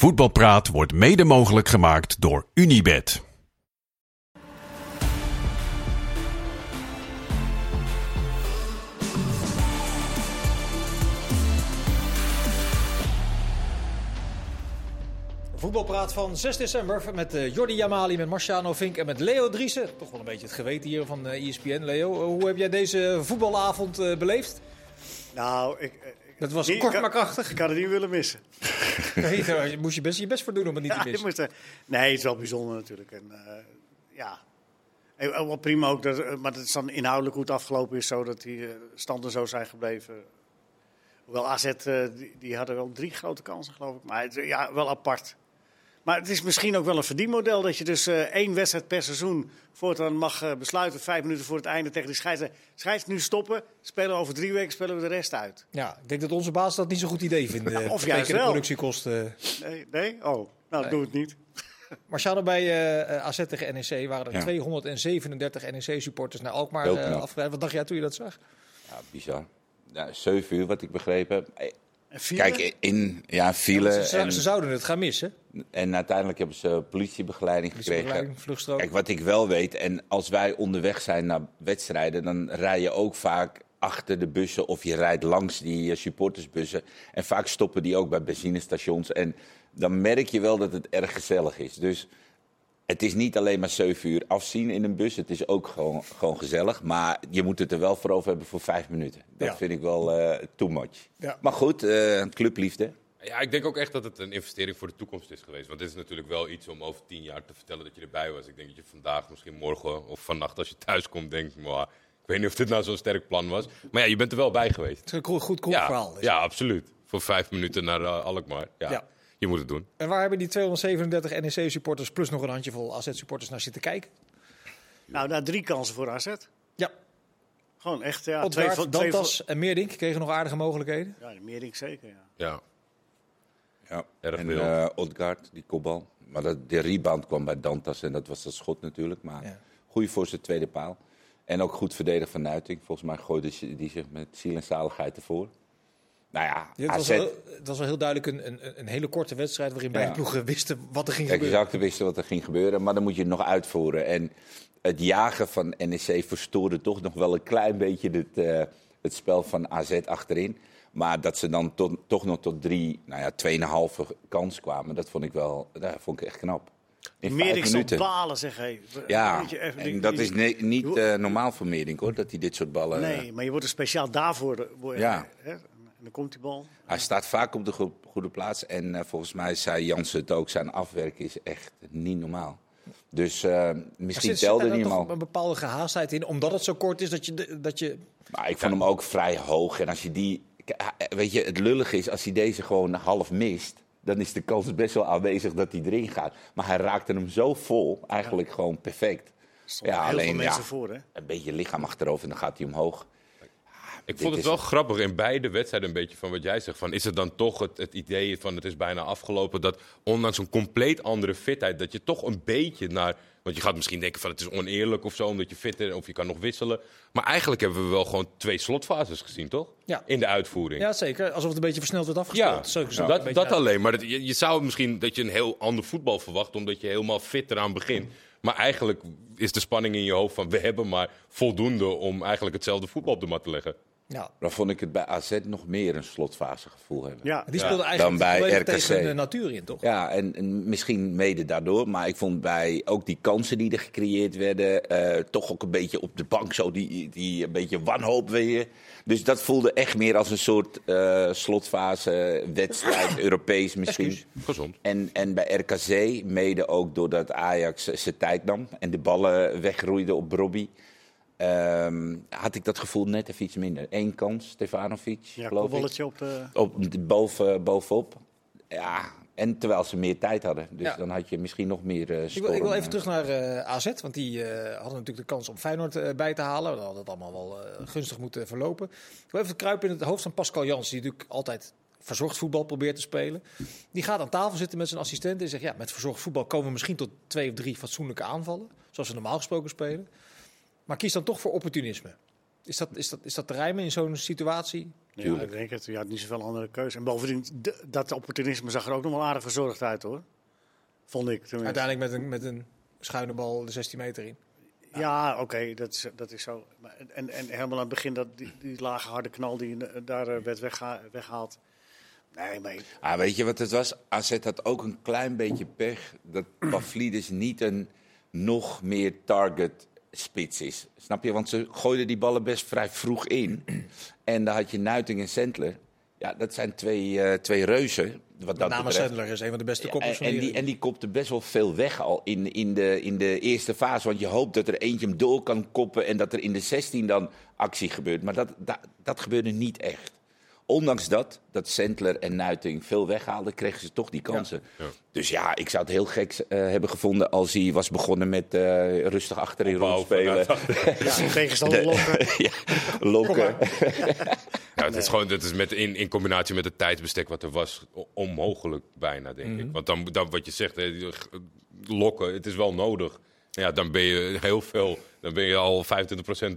Voetbalpraat wordt mede mogelijk gemaakt door Unibed. Voetbalpraat van 6 december met uh, Jordi Jamali, met Marciano Vink en met Leo Driessen. Toch wel een beetje het geweten hier van ESPN. Leo, hoe heb jij deze voetbalavond uh, beleefd? Nou, ik, dat was kort kan, maar krachtig. Ik had het niet willen missen. nee, daar moest je best je best voor doen om het niet ja, te missen. Moest, nee, het is wel bijzonder natuurlijk. En, ja, en, wel prima ook, dat, maar het is dan inhoudelijk goed afgelopen is, zo dat die standen zo zijn gebleven. Hoewel AZ, die, die hadden wel drie grote kansen geloof ik, maar het, ja, wel apart. Maar het is misschien ook wel een verdienmodel dat je dus uh, één wedstrijd per seizoen voortaan mag uh, besluiten, vijf minuten voor het einde tegen de scheidsrechter. Scheids nu stoppen, spelen over drie weken, spelen we de rest uit. Ja, ik denk dat onze baas dat niet zo'n goed idee vindt. Of juist de wel. productiekosten. Nee, nee? Oh, nou nee. doe het niet. Marciano, bij uh, AZ tegen NEC waren er ja. 237 NEC-supporters naar Alkmaar uh. Wat dacht jij toen je dat zag? Ja, bizar. Ja, 7 uur, wat ik begrepen heb. Kijk, in ja, file. Ja, ze, en, ze, zouden het gaan missen. En uiteindelijk hebben ze politiebegeleiding gekregen. Politiebegeleiding, vluchtstrook. Kijk, wat ik wel weet, en als wij onderweg zijn naar wedstrijden, dan rij je ook vaak achter de bussen of je rijdt langs die supportersbussen. En vaak stoppen die ook bij benzinestations. En dan merk je wel dat het erg gezellig is. Dus het is niet alleen maar 7 uur afzien in een bus. Het is ook gewoon, gewoon gezellig. Maar je moet het er wel voor over hebben voor vijf minuten. Dat Ja. vind ik wel uh, too much. Ja. Maar goed, uh, clubliefde. Ja, ik denk ook echt dat het een investering voor de toekomst is geweest. Want dit is natuurlijk wel iets om over tien jaar te vertellen dat je erbij was. Ik denk dat je vandaag, misschien morgen of vannacht als je thuis komt, denkt... "Mwah, ik weet niet of dit nou zo'n sterk plan was. Maar ja, je bent er wel bij geweest. Het is een goed, goed, goed ja, verhaal. ja, absoluut. Voor vijf minuten naar uh, Alkmaar. Ja, Ja. Je moet het doen. En waar hebben die 237 NEC-supporters plus nog een handjevol AZ-supporters naar zitten kijken? Nou, daar drie kansen voor AZ. Ja, Gewoon echt, ja. Odgaard, van- van- Dantas en Meerdink kregen nog aardige mogelijkheden. Ja, de Meerdink zeker, ja. Ja. Ja. Erg en uh, Odgaard, die kopbal. Maar dat, de rebound kwam bij Dantas en dat was dat schot natuurlijk. Maar Ja. goede voor zijn tweede paal. En ook goed verdedigd van Nuiting. Volgens mij gooide ze- die zich met ziel en zaligheid ervoor. Nou ja, was AZ, wel, het was wel heel duidelijk een, een, een hele korte wedstrijd waarin beide Ja. ploegen wisten wat er ging je gebeuren. zou wisten wat er ging gebeuren, maar dan moet je het nog uitvoeren. En het jagen van NEC verstoorde toch nog wel een klein beetje het, eh, het spel van AZ achterin. Maar dat ze dan tot, toch nog tot drie, nou ja, tweeënhalve kans kwamen, dat vond ik wel, dat vond ik echt knap. In Meerdink zal balen, zeg hé. Ja, Weet je, even- en dat is ne- niet eh, normaal voor Meerdink hoor, dat hij dit soort ballen... Nee, maar je wordt er speciaal daarvoor. word Ja. Hè? En dan komt die bal. Hij staat vaak op de go- goede plaats. En eh, volgens mij zei Jansen het ook, zijn afwerken is echt niet normaal. Dus eh, misschien zit- zit telde daar niet helemaal. een bepaalde gehaastheid in, omdat het zo kort is dat je... Dat je Maar ik vond hem ook vrij hoog. En als je die. Weet je, het lullige is, als hij deze gewoon half mist. dan is de kans best wel aanwezig dat hij erin gaat. Maar hij raakte hem zo vol, eigenlijk gewoon perfect. Er Ja, heel veel alleen mensen ja, voor, hè? een beetje lichaam achterover en dan gaat hij omhoog. Ik vond het wel grappig in beide wedstrijden een beetje van wat jij zegt. Van, is het dan toch het, het idee van het is bijna afgelopen dat ondanks een compleet andere fitheid dat je toch een beetje naar... Want je gaat misschien denken van het is oneerlijk of zo omdat je fit bent of je kan nog wisselen. Maar eigenlijk hebben we wel gewoon twee slotfases gezien, toch? Ja. In de uitvoering. ja, zeker. Alsof het een beetje versneld werd afgespeeld. Ja, Zo- dat, dat alleen. Maar dat, je, je zou misschien dat je een heel ander voetbal verwacht, omdat je helemaal fit eraan begint. Maar eigenlijk is de spanning in je hoofd van we hebben maar voldoende om eigenlijk hetzelfde voetbal op de mat te leggen. Ja. Dan vond ik het bij AZ nog meer een slotfasegevoel hebben. Ja. Die speelde Dan eigenlijk bij volledig RKC. tegen de natuur in, toch? Ja, en, en misschien mede daardoor. Maar ik vond bij ook die kansen die er gecreëerd werden. eh, toch ook een beetje op de bank zo. Die, die een beetje wanhoop weer. Dus dat voelde echt meer als een soort eh, slotfase, wedstrijd, Europees misschien. Gezond. En, en bij RKC, mede ook doordat Ajax zijn tijd nam en de ballen wegroeide op Robbie. Ehm, had ik dat gevoel net even iets minder. Eén kans, Stefanovic, Ja, geloof ik. op de... Op, boven, bovenop. Ja, en terwijl ze meer tijd hadden. Dus Ja. dan had je misschien nog meer eh Ik wil, ik wil even terug naar eh, AZ, want die eh, hadden natuurlijk de kans om Feyenoord eh, bij te halen. Dat had het allemaal wel eh, gunstig moeten verlopen. Ik wil even kruipen in het hoofd van Pascal Jans, die natuurlijk altijd verzorgd voetbal probeert te spelen. Die gaat aan tafel zitten met zijn assistent en zegt, ja, met verzorgd voetbal komen we misschien tot twee of drie fatsoenlijke aanvallen. Zoals we normaal gesproken spelen. Maar kies dan toch voor opportunisme. Is dat, is dat, is dat te rijmen in zo'n situatie? Ja, ik denk het. Je had niet zoveel andere keuze. En bovendien, dat opportunisme zag er ook nog wel aardig verzorgd uit hoor. Vond ik tenminste. Uiteindelijk met een, met een schuine bal de 16 meter in. Ja, oké, dat, is, dat is zo. Maar- En, en helemaal aan het begin, dat, die, die lage harde knal die eh, daar eh, werd weggeha- weggehaald. Nee, maar ik- Ah, weet je wat het was? AZ had ook een klein beetje pech dat Pavlidis niet een nog meer target spits is. Snap je? Want ze gooiden die ballen best vrij vroeg in. En dan had je Nuiting en Sentler. Ja, dat zijn twee, eh, twee reuzen. Wat Met name. Sandler is een van de beste Ja, koppels en, van en, de die, en die kopte best wel veel weg al in, in, de, in de eerste fase. Want je hoopt dat er eentje hem door kan koppen en dat er in de 16 dan actie gebeurt. Maar dat, dat, dat gebeurde niet echt. Ondanks dat, dat Sentler en Nuiting veel weghaalden, kregen ze toch die kansen. Ja. Dus ja, ik zou het heel gek eh, hebben gevonden als hij was begonnen met eh, rustig achterin rondspelen. ja, tegenstander lokken. ja, lokken. Ja, het is gewoon het is met, in, in combinatie met het tijdsbestek wat er was, onmogelijk bijna, denk ik. Want dan, dan wat je zegt, hè, g- lokken, het is wel nodig. Ja, dan ben je heel veel, dan ben je al 25%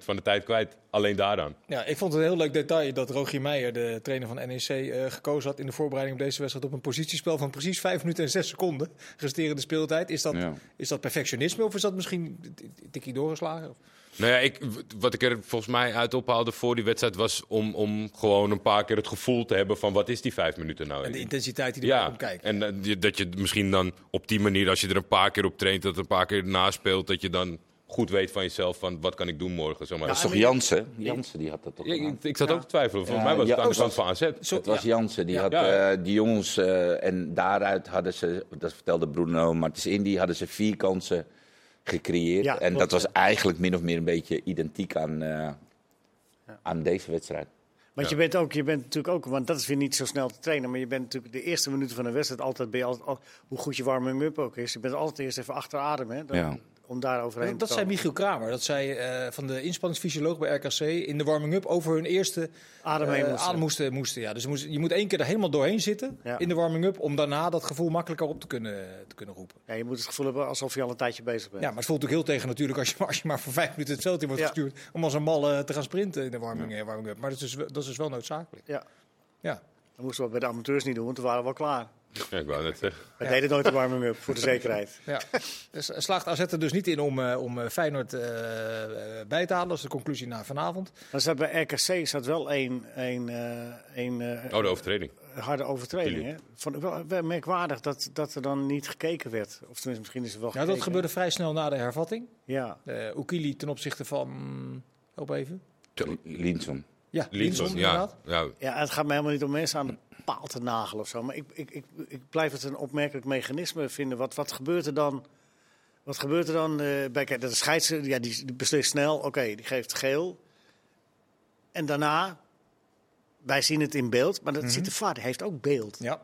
van de tijd kwijt. Alleen daaraan. Ja, ik vond het een heel leuk detail dat Rogier Meijer, de trainer van NEC, eh, gekozen had in de voorbereiding op deze wedstrijd op een positiespel van precies 5 minuten en 6 seconden. Resterende speeltijd. Is dat, Ja. is dat perfectionisme of is dat misschien een tikkie doorgeslagen? Nou ja, ik, wat ik er volgens mij uit ophaalde voor die wedstrijd was om, om gewoon een paar keer het gevoel te hebben van wat is die vijf minuten nou? En de intensiteit die erbij Ja, kijken. en eh, je- dat je misschien dan op die manier, als je er een paar keer op traint, dat een paar keer naspeelt, dat je dan goed weet van jezelf van wat kan ik doen morgen. Zeg maar. Dat is toch Jansen? Jansen die had dat toch Ja, ik, ik zat ook te twijfelen. Volgens Ja, mij was het aan de oh, kant van AZ. Zo- Het was ja. Jansen, die Ja. had Ja. eh, die jongens, eh, en daaruit hadden ze, dat vertelde Bruno Martens Indy, hadden ze vier kansen gecreëerd. Ja, en klopt, dat was eigenlijk min of meer een beetje identiek aan, eh, Ja. aan deze wedstrijd. Want Ja. je bent ook, je bent natuurlijk ook, want dat is weer niet zo snel te trainen, maar je bent natuurlijk de eerste minuten van een wedstrijd altijd, ben je altijd, al- hoe goed je warming-up ook is, je bent altijd eerst even achter adem, hè, dan- Ja. Om daar overheen Dat, te dat zei. Michiel Kramer, dat zei eh, van de inspanningsfysioloog bij RKC in de warming-up over hun eerste Adem heen eh, moesten. adem moesten. moesten ja. Dus je moet, je moet één keer er helemaal doorheen zitten Ja. in de warming-up om daarna dat gevoel makkelijker op te kunnen, te kunnen roepen. Ja, je moet het gevoel hebben alsof je al een tijdje bezig bent. Ja, maar het voelt ook heel tegen natuurlijk als je, als je maar voor vijf minuten het veld in wordt Ja. gestuurd om als een malle te gaan sprinten in de warming, eh, warming-up. Maar dat is, wel- dat is dus wel noodzakelijk. Ja. Ja. Dat moesten we bij de amateurs niet doen, want toen waren we al klaar. Ja, ik wou net zeggen. We Ja. deden nooit de warming-up, voor de zekerheid. Ja. Dus slaagt AZ er dus niet in om, eh, om eh, Feyenoord eh, eh, bij te halen. Dat is de conclusie na vanavond. Dan zat bij RKC zat wel één, één, eh, één eh, Oh, de overtreding. harde overtreding. Hè? Vond ik wel, wel merkwaardig dat, dat er dan niet gekeken werd. Of tenminste, misschien is er wel Ja, gekeken. dat gebeurde vrij snel na de hervatting. Ja, Uh, Oekili ten opzichte van... Help even. Linson. Ja, Linson, Linson, ja. ja. ja, het gaat mij helemaal niet om mensen aan de paal te nagelen of zo. Maar ik, ik, ik, ik blijf het een opmerkelijk mechanisme vinden. Wat, wat gebeurt er dan? Wat gebeurt er dan? eh, bij, de scheidsrechter ja, die, die beslist snel. Oké, die geeft geel. En daarna, wij zien het in beeld. Maar dat ziet de VAR, die heeft ook beeld. Ja.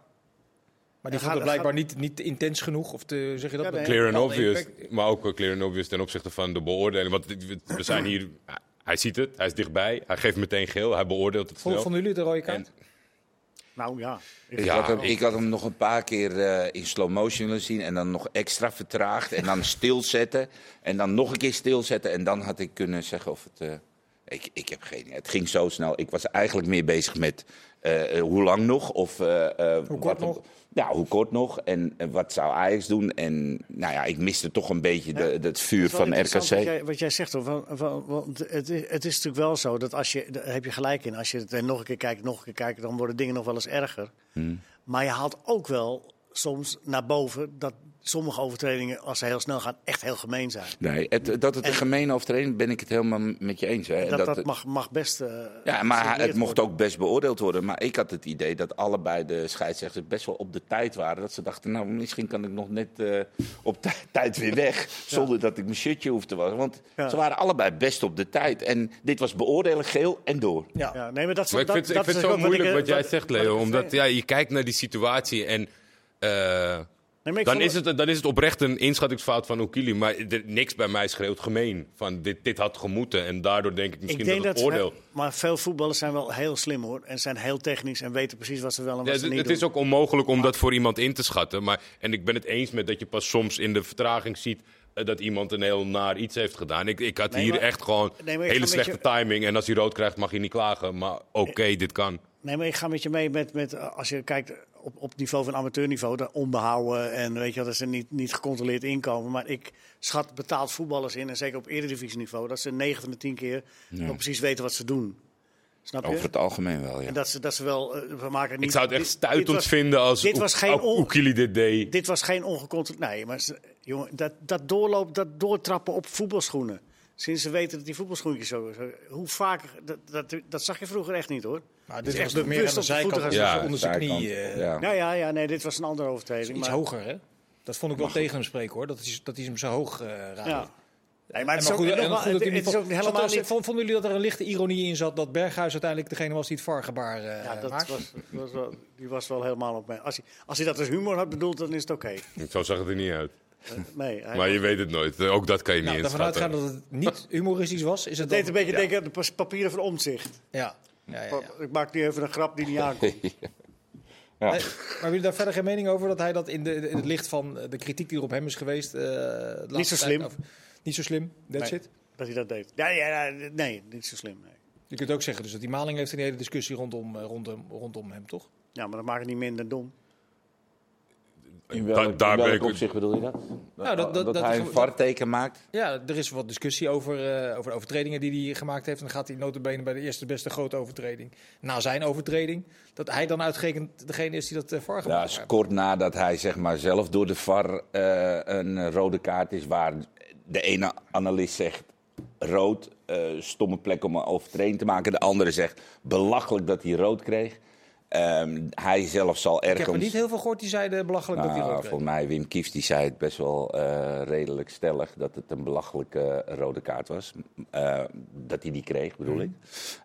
Maar die vond het blijkbaar niet, niet intens genoeg. Of te, zeg je dat? Ja, nee. Clear and obvious. impact. Maar ook clear and obvious ten opzichte van de beoordeling. Want we zijn hier... Hij ziet het, hij is dichtbij, hij geeft meteen geel, hij beoordeelt het Vond- snel. Vonden jullie de rode kaart? En- Nou ja. Ik, Ja, had hem, ik- ik had hem nog een paar keer eh, in slow motion willen zien. En dan nog extra vertraagd. En dan stilzetten. En dan nog een keer stilzetten. En dan had ik kunnen zeggen of het. eh, ik, ik heb geen idee. Het ging zo snel. Ik was eigenlijk meer bezig met eh, eh, hoe lang nog. Of, eh, eh, kort wat, nog? Ja, hoe kort nog. En wat zou Ajax doen. En nou ja, ik miste toch een beetje de, het vuur van RKC. Wat jij, wat jij zegt, hoor, van, van, want het, is, het is natuurlijk wel zo dat als je, daar heb je gelijk in, als je het nog een keer kijkt, nog een keer kijkt, dan worden dingen nog wel eens erger. Hmm. Maar je haalt ook wel soms naar boven dat sommige overtredingen, als ze heel snel gaan, echt heel gemeen zijn. Nee, het, dat het een En- gemene overtreding ben ik het helemaal met je eens. Hè. Dat, dat, het- mag, mag best. eh, Ja, maar het mocht worden. ook best beoordeeld worden. Maar ik had het idee dat allebei de scheidsrechters best wel op de tijd waren. Dat ze dachten, nou, misschien kan ik nog net eh, op tij- tijd weer weg. Zonder dat ik mijn shirtje hoef te wassen. Want Ja. ze waren allebei best op de tijd. En dit was beoordelen geel en door. Ja. Ja, nee, maar dat, Maar ik dat, vind, dat ik vind is het zo ook wat moeilijk ik, wat, eh, jij zegt, wat Leo. Omdat ja, je kijkt naar die situatie en... Nee, dan, is het, dan is het oprecht een inschattingsfout van Okili. Maar er, niks bij mij schreeuwt gemeen. Van dit, dit had gemoeten. En daardoor denk ik misschien Ik denk dat dat, het oordeel... maar veel voetballers zijn wel heel slim hoor. En zijn heel technisch en weten precies wat ze wel en wat Ja, ze het niet het doen. is ook onmogelijk om dat voor iemand in te schatten. Maar, en ik ben het eens met dat je pas soms in de vertraging ziet eh, dat iemand een heel naar iets heeft gedaan. Ik, ik had Nee, hier maar- echt gewoon Nee, hele slechte je- timing. En als hij rood krijgt, mag hij niet klagen. Maar oké, dit kan. Nee, maar ik ga met je mee met, met eh, als je kijkt op, op niveau van amateurniveau, dat onbehouden en weet je dat ze niet, niet gecontroleerd inkomen. Maar ik schat betaald voetballers in, en zeker op eredivisieniveau, dat ze 9 van de 10 keer wel precies weten wat ze doen. Snap je? Over het algemeen wel, ja. En dat ze, dat ze wel, eh, we maken niet... Ik zou het echt stuitend vinden als dit was geen Oekili dit deed. Dit was geen ongecontroleerd... Nee, maar ze- jongen, dat, dat doorloop, dat doortrappen op voetbalschoenen. Sinds ze weten dat die voetbalschoentjes zo... zo hoe vaak... Dat, dat, dat zag je vroeger echt niet, hoor. Maar dit echt was meer aan de zijkant ja, onder zijn knie. eh, ja. Ja, ja, ja, nee, dit was een andere overtreding. Iets maar, hoger, hè? Dat vond ik wel tegen hem spreken, hoor. Dat hij, dat hij hem zo hoog eh raakte. Ja. Nee, maar het is maar goed, helemaal- goed dat hij het is niet- ook helemaal zat niet... Vonden jullie dat er een lichte ironie in zat dat Berghuis uiteindelijk degene was die het VAR-gebaar eh Ja, dat maakte? was, was wel, die was wel helemaal op mij. Als hij, als hij dat als humor had bedoeld, dan is het oké. Zo zag het er niet uit. Eh, nee, Maar je weet het nooit. Ook dat kan je Nou, niet inschatten. uitgaan dat het niet humoristisch was, is het deed dan... een beetje denken aan de papieren van omzicht. Ja. Ja, ja, ja. Ik maak nu even een grap die niet aankomt. Ja. Nee, maar hebben jullie daar verder geen mening over? Dat hij dat in, de, in het licht van de kritiek die er op hem is geweest... eh, Niet zo tijd slim. niet zo slim, that's Nee. it. dat hij dat deed. Ja, ja, ja, nee, niet zo slim. Nee. Je kunt ook zeggen dus dat die Maling heeft een hele discussie rondom, eh, rondom, rondom hem, toch? Ja, maar dat maakt het niet minder dom. In Da- welk, daar in welk opzicht bedoel je dat? Nou, dat- dat- dat- hij een varteken maakt? Ja, er is wat discussie over, eh, over de overtredingen die hij gemaakt heeft. En dan gaat hij notabene bij de eerste beste grote overtreding. Na zijn overtreding, dat hij dan uitgerekend degene is die dat uh, VAR Ja, gemaakt is heeft. kort nadat hij zeg maar, zelf door de VAR eh, een rode kaart is... waar de ene analist zegt rood, eh, stomme plek om een overtreding te maken. De andere zegt belachelijk dat hij rood kreeg. Ehm, hij zelf zal Ik heb ergens... er niet heel veel gehoord die zeiden belachelijk dat hij Nou, rood kreeg. volgens mij, Wim Kieft die zei het best wel eh, redelijk stellig dat het een belachelijke rode kaart was. Eh, dat hij die kreeg, bedoel Mhm. ik.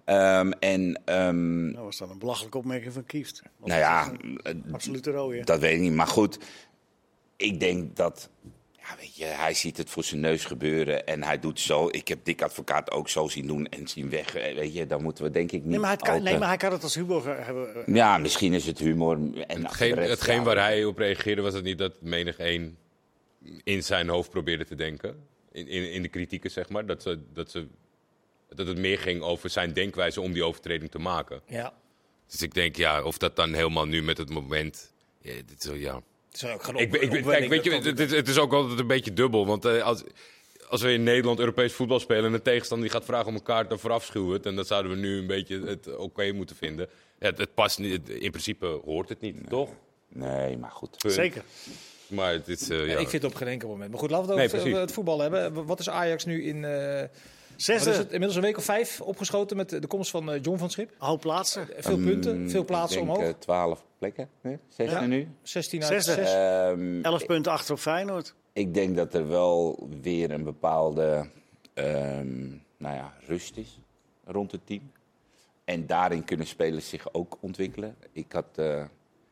Ehm, en, ehm, Dat was dan een belachelijke opmerking van Kieft. Want nou ja, dat Absolute rode. dat weet ik niet. Maar goed, ik denk dat. Ja, weet je, hij ziet het voor zijn neus gebeuren en hij doet zo. Ik heb Dick Advocaat ook zo zien doen en zien weg. Eh, Weet je, dan moeten we denk ik niet. Nee, maar, het kan, nee, maar hij kan het als humor ge- hebben. eh, Ja, misschien is het humor. En Hetgeen, rest, hetgeen ja, waar hij op reageerde was het niet dat menig één in zijn hoofd probeerde te denken. In, in, in de kritieken, zeg maar. Dat, ze, dat, ze, dat het meer ging over zijn denkwijze om die overtreding te maken. Ja, Dus ik denk, ja, of dat dan helemaal nu met het moment... Ja, dit is, ja. Het is ook geen Ik, ik, kijk, weet je, het, is, het is ook altijd een beetje dubbel. Want eh, als, als we in Nederland Europees voetbal spelen... en een tegenstander die gaat vragen om een kaart, dan verafschuwen we het. En dat zouden we nu een beetje het oké moeten vinden. Ja, het, het past niet, het- in principe hoort het niet, toch? Nee, maar goed. Punt. Zeker. Maar het is, eh, Ja, ja. Ik vind het op geen enkel moment. Maar goed, laten we het Nee, over, het voetbal hebben. Wat is Ajax nu in... eh, wat is Zesde, het, inmiddels een week of vijf opgeschoten met de komst van eh, John van Schip. hoop plaatsen. Veel punten, Mm, veel plaatsen ik denk, omhoog. eh, 12 plekken, nee? 16 Ja. nu. 16 uit Zesde. 6. Ehm, 11 punten achter op Feyenoord. Ik denk dat er wel weer een bepaalde ehm, nou ja, rust is rond het team. En daarin kunnen spelers zich ook ontwikkelen. Ik had eh,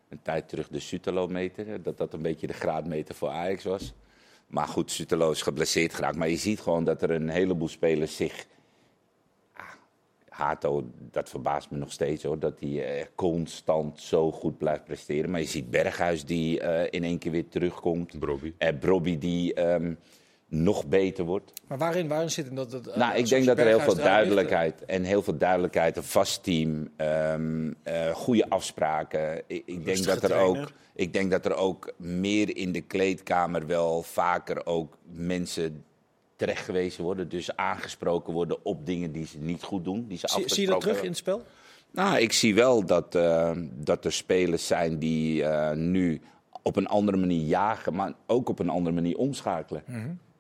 een tijd terug de Sutalo-meter, dat dat een beetje de graadmeter voor Ajax was. Maar goed, Sutalo is geblesseerd geraakt. Maar je ziet gewoon dat er een heleboel spelers zich... Ah, Hato, dat verbaast me nog steeds hoor, dat hij eh, constant zo goed blijft presteren. Maar je ziet Berghuis die eh, in één keer weer terugkomt. Brobby. En Brobby die ehm, nog beter wordt. Maar waarin, waarin zit hem dat? dat nou, ik denk dat er heel veel ligt, duidelijkheid en heel veel duidelijkheid, een vast team, ehm, eh, goede afspraken. Ik, ik, denk dat er ook, ik denk dat er ook meer in de kleedkamer wel vaker ook mensen terecht gewezen worden. Dus aangesproken worden op dingen die ze niet goed doen. Die ze Zie, zie je dat terug in het spel? nou, ik zie wel dat, eh, dat er spelers zijn die eh, nu op een andere manier jagen, maar ook op een andere manier omschakelen.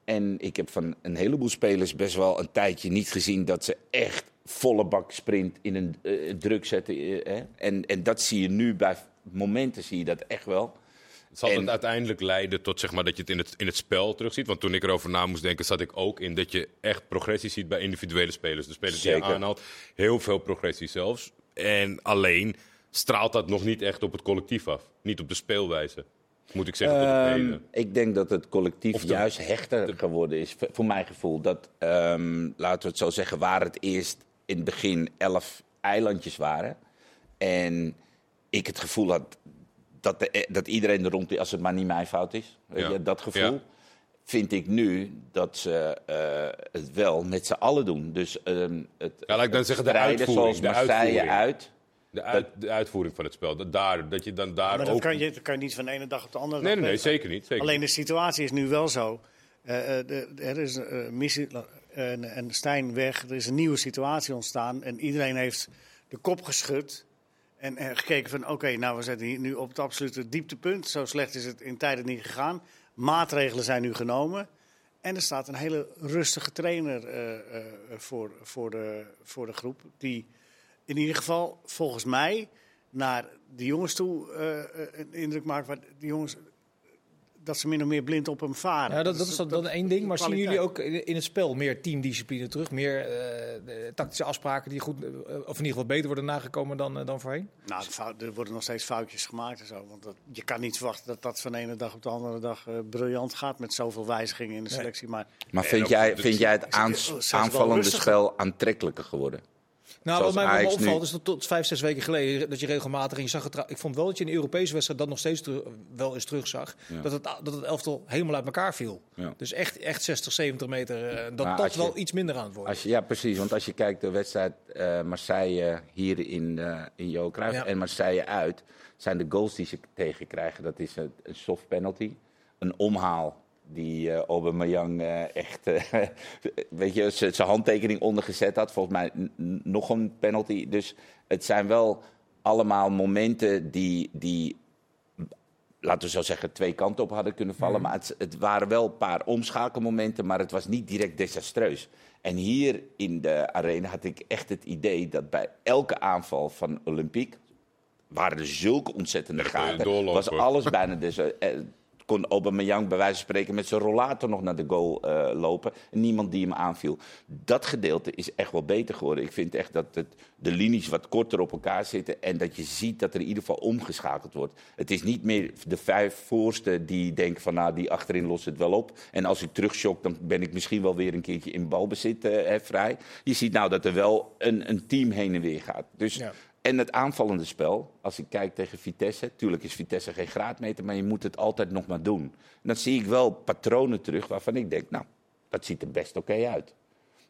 En ik heb van een heleboel spelers best wel een tijdje niet gezien dat ze echt volle bak sprint in een eh, druk zetten. eh, hè? En, en dat zie je nu bij momenten zie je dat echt wel. Zal En- het uiteindelijk leiden tot zeg maar, dat je het in, het in het spel terugziet? Want toen ik erover na moest denken, zat ik ook in dat je echt progressie ziet bij individuele spelers. De spelers die je aanhaalt, heel veel progressie zelfs. En alleen straalt dat nog niet echt op het collectief af. Niet op de speelwijze, moet ik zeggen, tot op Ehm, ik denk dat het collectief de- juist hechter geworden is, voor mijn gevoel. Dat, ehm, laten we het zo zeggen, waar het eerst in het begin elf eilandjes waren. En ik het gevoel had dat, de, dat iedereen er rond is, als het maar niet mijn fout is. Weet Ja. je, dat gevoel. Ja. vind ik nu dat ze eh, het wel met z'n allen doen. Dus ehm, het, Ja, laat ik dan het zeggen, de uitvoering, zoals de Marseille uitvoering. uit. De, uit, de uitvoering van het spel. Dat, daar, dat je dan daar Maar ook... dat kan, je, dat kan je niet van de ene dag op de andere Nee, dag nee, zeker niet. Zeker Alleen de situatie is nu wel zo. De- er is eh, missie en, en Stijn weg. Er is een nieuwe situatie ontstaan. En iedereen heeft de kop geschud. En, en gekeken van oké, nou we zitten hier nu op het absolute dieptepunt. Zo slecht is het in tijden niet gegaan. Maatregelen zijn nu genomen. En er staat een hele rustige trainer voor, voor, de, voor de groep. Die in ieder geval volgens mij naar de jongens toe eh, eh, een indruk maakt. Waar die jongens dat ze min of meer blind op hem varen. Ja, dat, dat is dan, één ding. Maar zien jullie ook in in het spel meer teamdiscipline terug? Meer eh, de tactische afspraken die goed, eh, of in ieder geval beter worden nagekomen dan, eh, dan voorheen? Nou, de er worden nog steeds foutjes gemaakt en zo. Want dat, je kan niet verwachten dat dat van de ene dag op de andere dag eh, briljant gaat met zoveel wijzigingen in de Nee. selectie. Maar Maar vind jij, vind jij het aans- aanvallende spel aantrekkelijker geworden? Nou, Zoals wat mij wel nu. opvalt is dat tot vijf, zes weken geleden dat je regelmatig en je zag het. Ik vond wel dat je in de Europese wedstrijd dat nog steeds wel eens terugzag. Ja. Dat, het, dat het elftal helemaal uit elkaar viel. Ja. Dus echt, echt 60, 70 meter. eh, dat Maar dat je- wel iets minder aan het worden. Als je, ja, precies. Want als je kijkt de wedstrijd eh, Marseille hier in, eh in Johan Cruijff Ja. en Marseille uit, zijn de goals die ze tegenkrijgen, dat is een, een soft penalty. Een omhaal die eh Aubameyang eh, echt, eh, weet je, zijn handtekening ondergezet had. Volgens mij nog een penalty. Dus het zijn wel allemaal momenten die, die laten we zo zeggen, twee kanten op hadden kunnen vallen. Maar het, het waren wel een paar omschakelmomenten, maar het was niet direct desastreus. En hier in de arena had ik echt het idee dat bij elke aanval van Olympique waren er zulke ontzettende gaten. Was alles bijna dus. Kon Aubameyang bij wijze van spreken met zijn rollator nog naar de goal eh, lopen. En niemand die hem aanviel. Dat gedeelte is echt wel beter geworden. Ik vind echt dat het, de linies wat korter op elkaar zitten. En dat je ziet dat er in ieder geval omgeschakeld wordt. Het is niet meer de vijf voorste die denken van nou die achterin lost het wel op. En als ik terugshock dan ben ik misschien wel weer een keertje in balbezit eh, vrij. Je ziet nou dat er wel een, een team heen en weer gaat. Dus Ja. En het aanvallende spel, als ik kijk tegen Vitesse, tuurlijk is Vitesse geen graadmeter, maar je moet het altijd nog maar doen. En dan zie ik wel patronen terug waarvan ik denk, nou, dat ziet er best oké uit.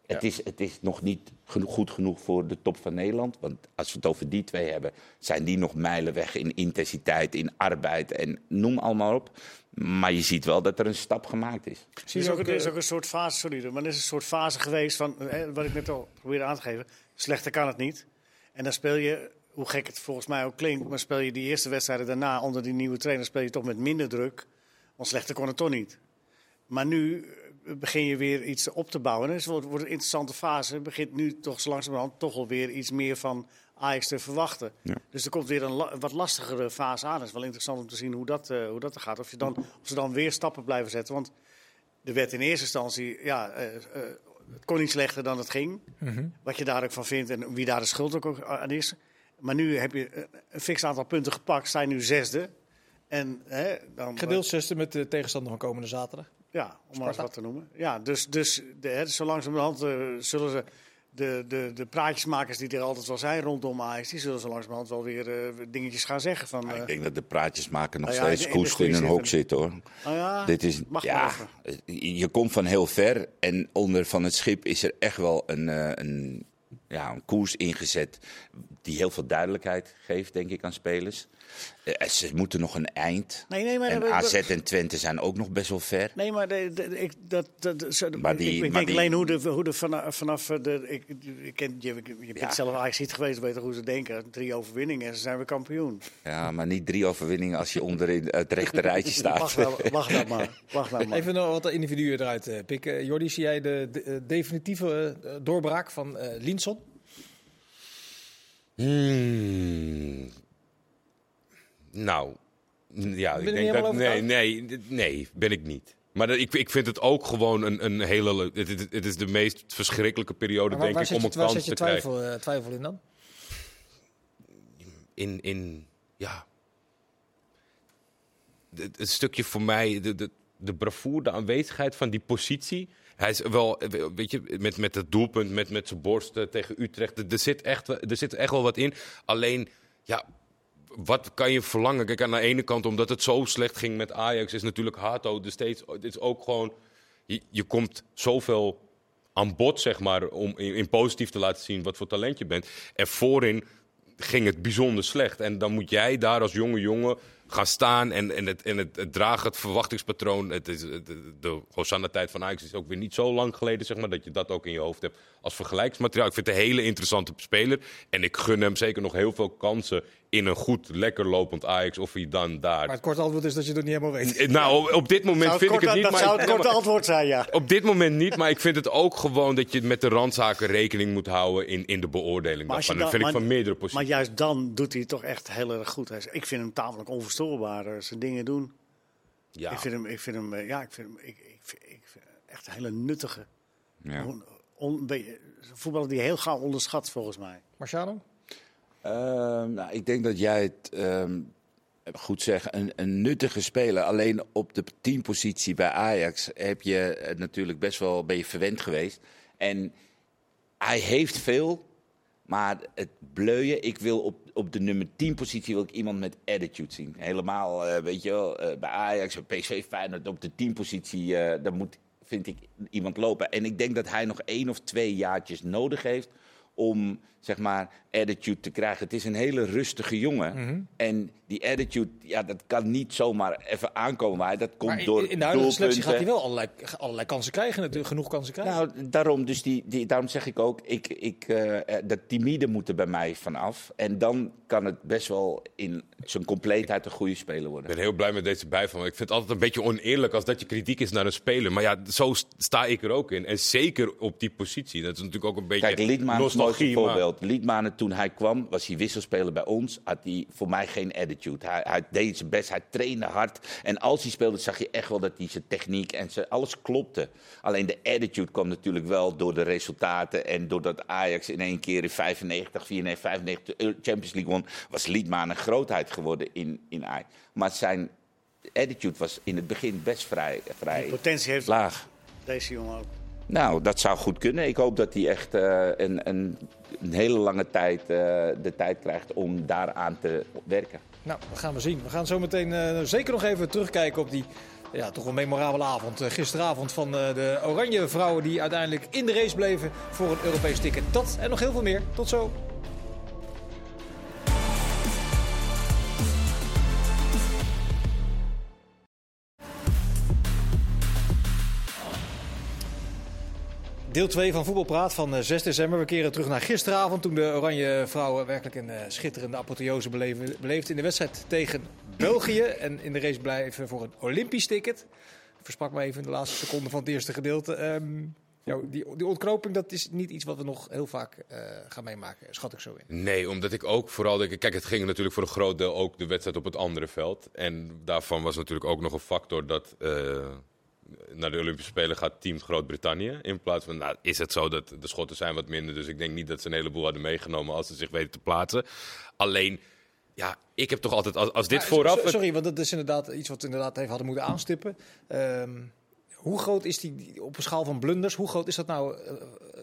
Het, is, het is nog niet goed genoeg voor de top van Nederland. Want als we het over die twee hebben, zijn die nog mijlen weg in intensiteit, in arbeid en noem allemaal op. Maar je ziet wel dat er een stap gemaakt is. Er Zie is, je ook, ook, er is eh, ook een soort fase, sorry, maar er is een soort fase geweest van, eh, wat ik net al probeerde aan te geven. Slechter kan het niet. En dan speel je, hoe gek het volgens mij ook klinkt, maar speel je die eerste wedstrijden daarna onder die nieuwe trainer, speel je toch met minder druk. Want slechter kon het toch niet. Maar nu eh, begin je weer iets op te bouwen. En het wordt, wordt een interessante fase. Begint nu toch zo langzamerhand toch alweer iets meer van Ajax te verwachten. Ja. Dus er komt weer een la- wat lastigere fase aan. Het is wel interessant om te zien hoe dat, eh, hoe dat er gaat. Of, je dan, of ze dan weer stappen blijven zetten. Want er werd in eerste instantie, ja, eh, het kon niet slechter dan het ging. Mhm. Wat je daar ook van vindt en wie daar de schuld ook aan is. Maar nu heb je eh, een fix aantal punten gepakt, zijn nu zesde. En hè, dan, Gedeeld zesde met de tegenstander van komende zaterdag. ja, om maar eens wat te noemen. Ja, dus, dus de, hè, zo langzamerhand eh, zullen ze de, de, de praatjesmakers die er altijd wel zijn rondom Ajax, die zullen zo langzamerhand wel weer eh, dingetjes gaan zeggen. Van, Maar eh, ik denk dat de praatjes maken nog Nou ja, steeds in koest in een goede hok zitten hoor. oh ja, Dit is, mag ja, wel je komt van heel ver en onder van het schip is er echt wel een, eh, een, ja, een koers ingezet die heel veel duidelijkheid geeft, denk ik, aan spelers. Eh, ze moeten nog een eind. Nee, nee, maar En AZ en Twente zijn ook nog best wel ver. Nee, maar de, de- ik, dat, dat, zo- Maar die- ik, ik maar denk die- alleen hoe de, hoe de vanaf, vanaf de. Ik, ik ken, je, je bent Ja. zelf Ajax niet geweest, weet hoe ze denken. Drie overwinningen en ze zijn weer kampioen. Ja, maar niet drie overwinningen als je onderin het rechte rijtje staat. Wacht nou, wacht nou maar. Wacht nou maar. Even nog wat individuen eruit eh, pikken. Jordi, zie jij de, de, eh, definitieve eh, doorbraak van eh Linson? Hmm. Nou, ja, Ben ik je denk dat. Nee, nee, nee, ben ik niet. Maar dat, ik, ik vind het ook gewoon een, een hele. le- Het, het, het is de meest verschrikkelijke periode, waar, denk waar ik, om je, een waar kans je te krijgen. twijfel, eh, twijfel in dan? In, in ja. Het, het stukje voor mij, de, de, de bravoure, de aanwezigheid van die positie. Hij is wel, weet je, met, met het doelpunt, met, met zijn borst eh, tegen Utrecht. Er, zit echt, er zit echt wel wat in. Alleen, ja, wat kan je verlangen? Kijk, aan de ene kant, omdat het zo slecht ging met Ajax, is natuurlijk Hato steeds. Het is ook gewoon. Je, je komt zoveel aan bod, zeg maar, om in, in positief te laten zien wat voor talent je bent. En voorin ging het bijzonder slecht. En dan moet jij daar als jonge jongen gaan staan en, en, het, en het, het dragen, het verwachtingspatroon. Het is, het- de Hosanna-tijd van Ajax is ook weer niet zo lang geleden, zeg maar, dat je dat ook in je hoofd hebt als vergelijksmateriaal. Ik vind het een hele interessante speler. En ik gun hem zeker nog heel veel kansen in een goed, lekker lopend Ajax. Of hij dan daar... Maar het korte antwoord is dat je het niet helemaal weet. Eh, Nou, op dit moment vind ik het niet. dat maar zou het korte maar- antwoord zijn, ja. op dit moment niet, maar ik vind het ook gewoon dat je met de randzaken rekening moet houden in, in de beoordeling. Maar daarvan. Dat dan- vind ik maar- van meerdere Maar posities. juist dan doet hij het toch echt heel erg goed. Hij is- Ik vind hem tamelijk onverstoorbaar. eh, Zijn dingen doen. Ja. Ik vind hem, ik vind hem, eh, ja, ik vind hem, ik, ik, vind, ik vind hem echt een hele nuttige. Ja. On, voetballer die heel gauw onderschat volgens mij. Marciano? Ehm, nou, ik denk dat jij het ehm, goed zegt, een, een nuttige speler. Alleen op de teampositie bij Ajax heb je eh, natuurlijk best wel ben je verwend geweest. En hij heeft veel, maar het bleuien. Ik wil op, op de nummer 10 positie wil ik iemand met attitude zien. Helemaal, eh, weet je wel, eh, bij Ajax, bij PSV, Feyenoord op de 10 positie, eh daar moet, vind ik, iemand lopen. En ik denk dat hij nog één of twee jaartjes nodig heeft om, zeg maar, attitude te krijgen. Het is een hele rustige jongen. Mhm. En die attitude, ja, dat kan niet zomaar even aankomen. Maar dat komt Maar door in de huidige selectie gaat hij wel allerlei, allerlei kansen krijgen, natuurlijk, genoeg kansen krijgen. Nou, daarom, dus die, die, daarom zeg ik ook, ik, ik, eh, eh, dat timide moet er bij mij vanaf. En dan kan het best wel in zijn compleetheid een goede speler Ik worden. ben heel blij met deze bijval. Ik vind het altijd een beetje oneerlijk als dat je kritiek is naar een speler. Maar ja, zo st- sta ik er ook in. En zeker op die positie. Dat is natuurlijk ook een beetje Kijk, Liedman is maar- voorbeeld. Liedmanen, toen hij kwam, was hij wisselspeler bij ons. Had hij voor mij geen attitude. Hij, hij deed zijn best, hij trainde hard. En als hij speelde, zag je echt wel dat hij zijn techniek en zijn, alles klopte. Alleen de attitude kwam natuurlijk wel door de resultaten. En doordat Ajax in één keer in 95, 94, 95 de Champions League won, was Liedman een grootheid geworden in, in Ajax. Maar zijn attitude was in het begin best vrij, vrij Potentie heeft laag. deze jongen ook. Nou, dat zou goed kunnen. Ik hoop dat hij echt eh, een, een, een hele lange tijd eh, de tijd krijgt om daaraan te werken. Nou, dat gaan we zien. We gaan zo meteen eh, zeker nog even terugkijken op die ja, toch wel memorabele avond. gisteravond van de Oranje vrouwen die uiteindelijk in de race bleven voor een Europees ticket. Dat en nog heel veel meer. Tot zo. Deel 2 van Voetbalpraat van eh, 6 december. We keren terug naar gisteravond toen de Oranje vrouwen werkelijk een eh, schitterende apotheose beleven, beleefden in de wedstrijd tegen België. En in de race blijven voor een Olympisch ticket. Versprak me even in de laatste seconde van het eerste gedeelte. Ehm, ja, die, die ontknoping dat is niet iets wat we nog heel vaak eh, gaan meemaken, schat ik zo in. Nee, omdat ik ook vooral denk. Kijk, het ging natuurlijk voor een groot deel ook de wedstrijd op het andere veld. En daarvan was natuurlijk ook nog een factor dat. eh, naar de Olympische Spelen gaat Team Groot-Brittannië. In plaats van, nou, is het zo dat de Schotten zijn wat minder. Dus ik denk niet dat ze een heleboel hadden meegenomen als ze zich weten te plaatsen. Alleen, ja, ik heb toch altijd, als, als dit vooraf. so- Sorry, want dat is inderdaad iets wat we inderdaad even hadden moeten aanstippen. Ehm, hoe groot is die, op een schaal van blunders, hoe groot is dat nou eh,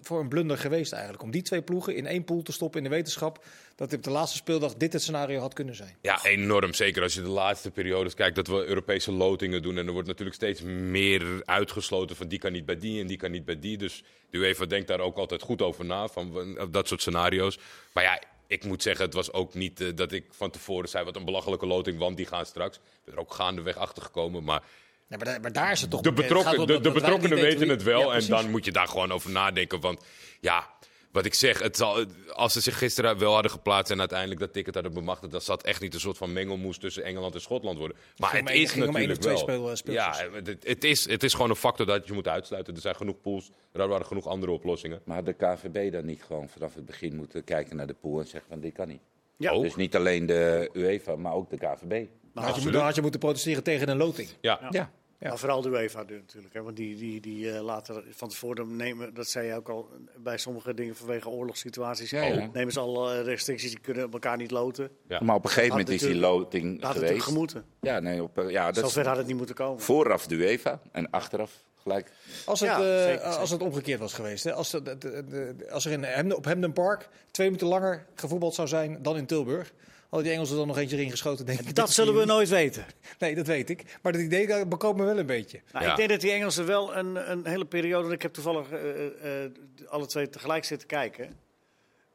voor een blunder geweest eigenlijk? Om die twee ploegen in één pool te stoppen in de wetenschap dat op de laatste speeldag dit het scenario had kunnen zijn. Ja, enorm. Zeker als je de laatste periodes kijkt dat we Europese lotingen doen. En er wordt natuurlijk steeds meer uitgesloten van die kan niet bij die en die kan niet bij die. Dus de UEFA denkt daar ook altijd goed over na, van dat soort scenario's. Maar ja, ik moet zeggen, het was ook niet eh, dat ik van tevoren zei wat een belachelijke loting, want die gaan straks. Ik ben er ook gaandeweg achter gekomen. Maar Ja, maar, daar, maar daar is het toch de. Het betrokken, de, dat- dat betrokkenen weten het wel. Ja, en dan moet je daar gewoon over nadenken. Want ja, wat ik zeg, het zal, als ze zich gisteren wel hadden geplaatst en uiteindelijk dat ticket hadden bemachtigd, dan zat echt niet een soort van mengelmoes tussen Engeland en Schotland worden. Maar ging het is natuurlijk twee wel. speel- ja, het, het, is, het is gewoon een factor dat je moet uitsluiten. Er zijn genoeg pools, er waren genoeg andere oplossingen. Maar had de KVB dan niet gewoon vanaf het begin moeten kijken naar de pool en zeggen van dit kan niet. Ja. Dus niet alleen de UEFA, maar ook de KVB. Dan had, je had je moeten protesteren tegen een loting. Ja, Ja. Ja. Maar vooral de UEFA natuurlijk. Hè, want die, die, die eh, laten van tevoren nemen, dat zei je ook al, bij sommige dingen vanwege oorlogssituaties, Ja, ja. nemen ze al eh, restricties, die kunnen elkaar niet loten. Ja. Maar op een gegeven Had moment is die loting Dat had geweest. gemoeten. Ja, nee, op, eh, ja, dat Zover had het niet moeten komen. vooraf de UEFA en achteraf gelijk. Als het, Ja, eh, zeker, als zeker. het omgekeerd was geweest. Hè? Als, de, de- de- als er in Hemden, op Hemden Park twee minuten langer gevoetbald zou zijn dan in Tilburg. Hadden die Engelsen dan nog eentje erin geschoten, denk ik. Dat zullen we nooit weten. Nee, dat weet ik. Maar dat idee dat bekoopt me wel een beetje. Nou, Ja. Ik denk dat die Engelsen wel een, een hele periode. Ik heb toevallig eh, eh, eh, alle twee tegelijk zitten kijken.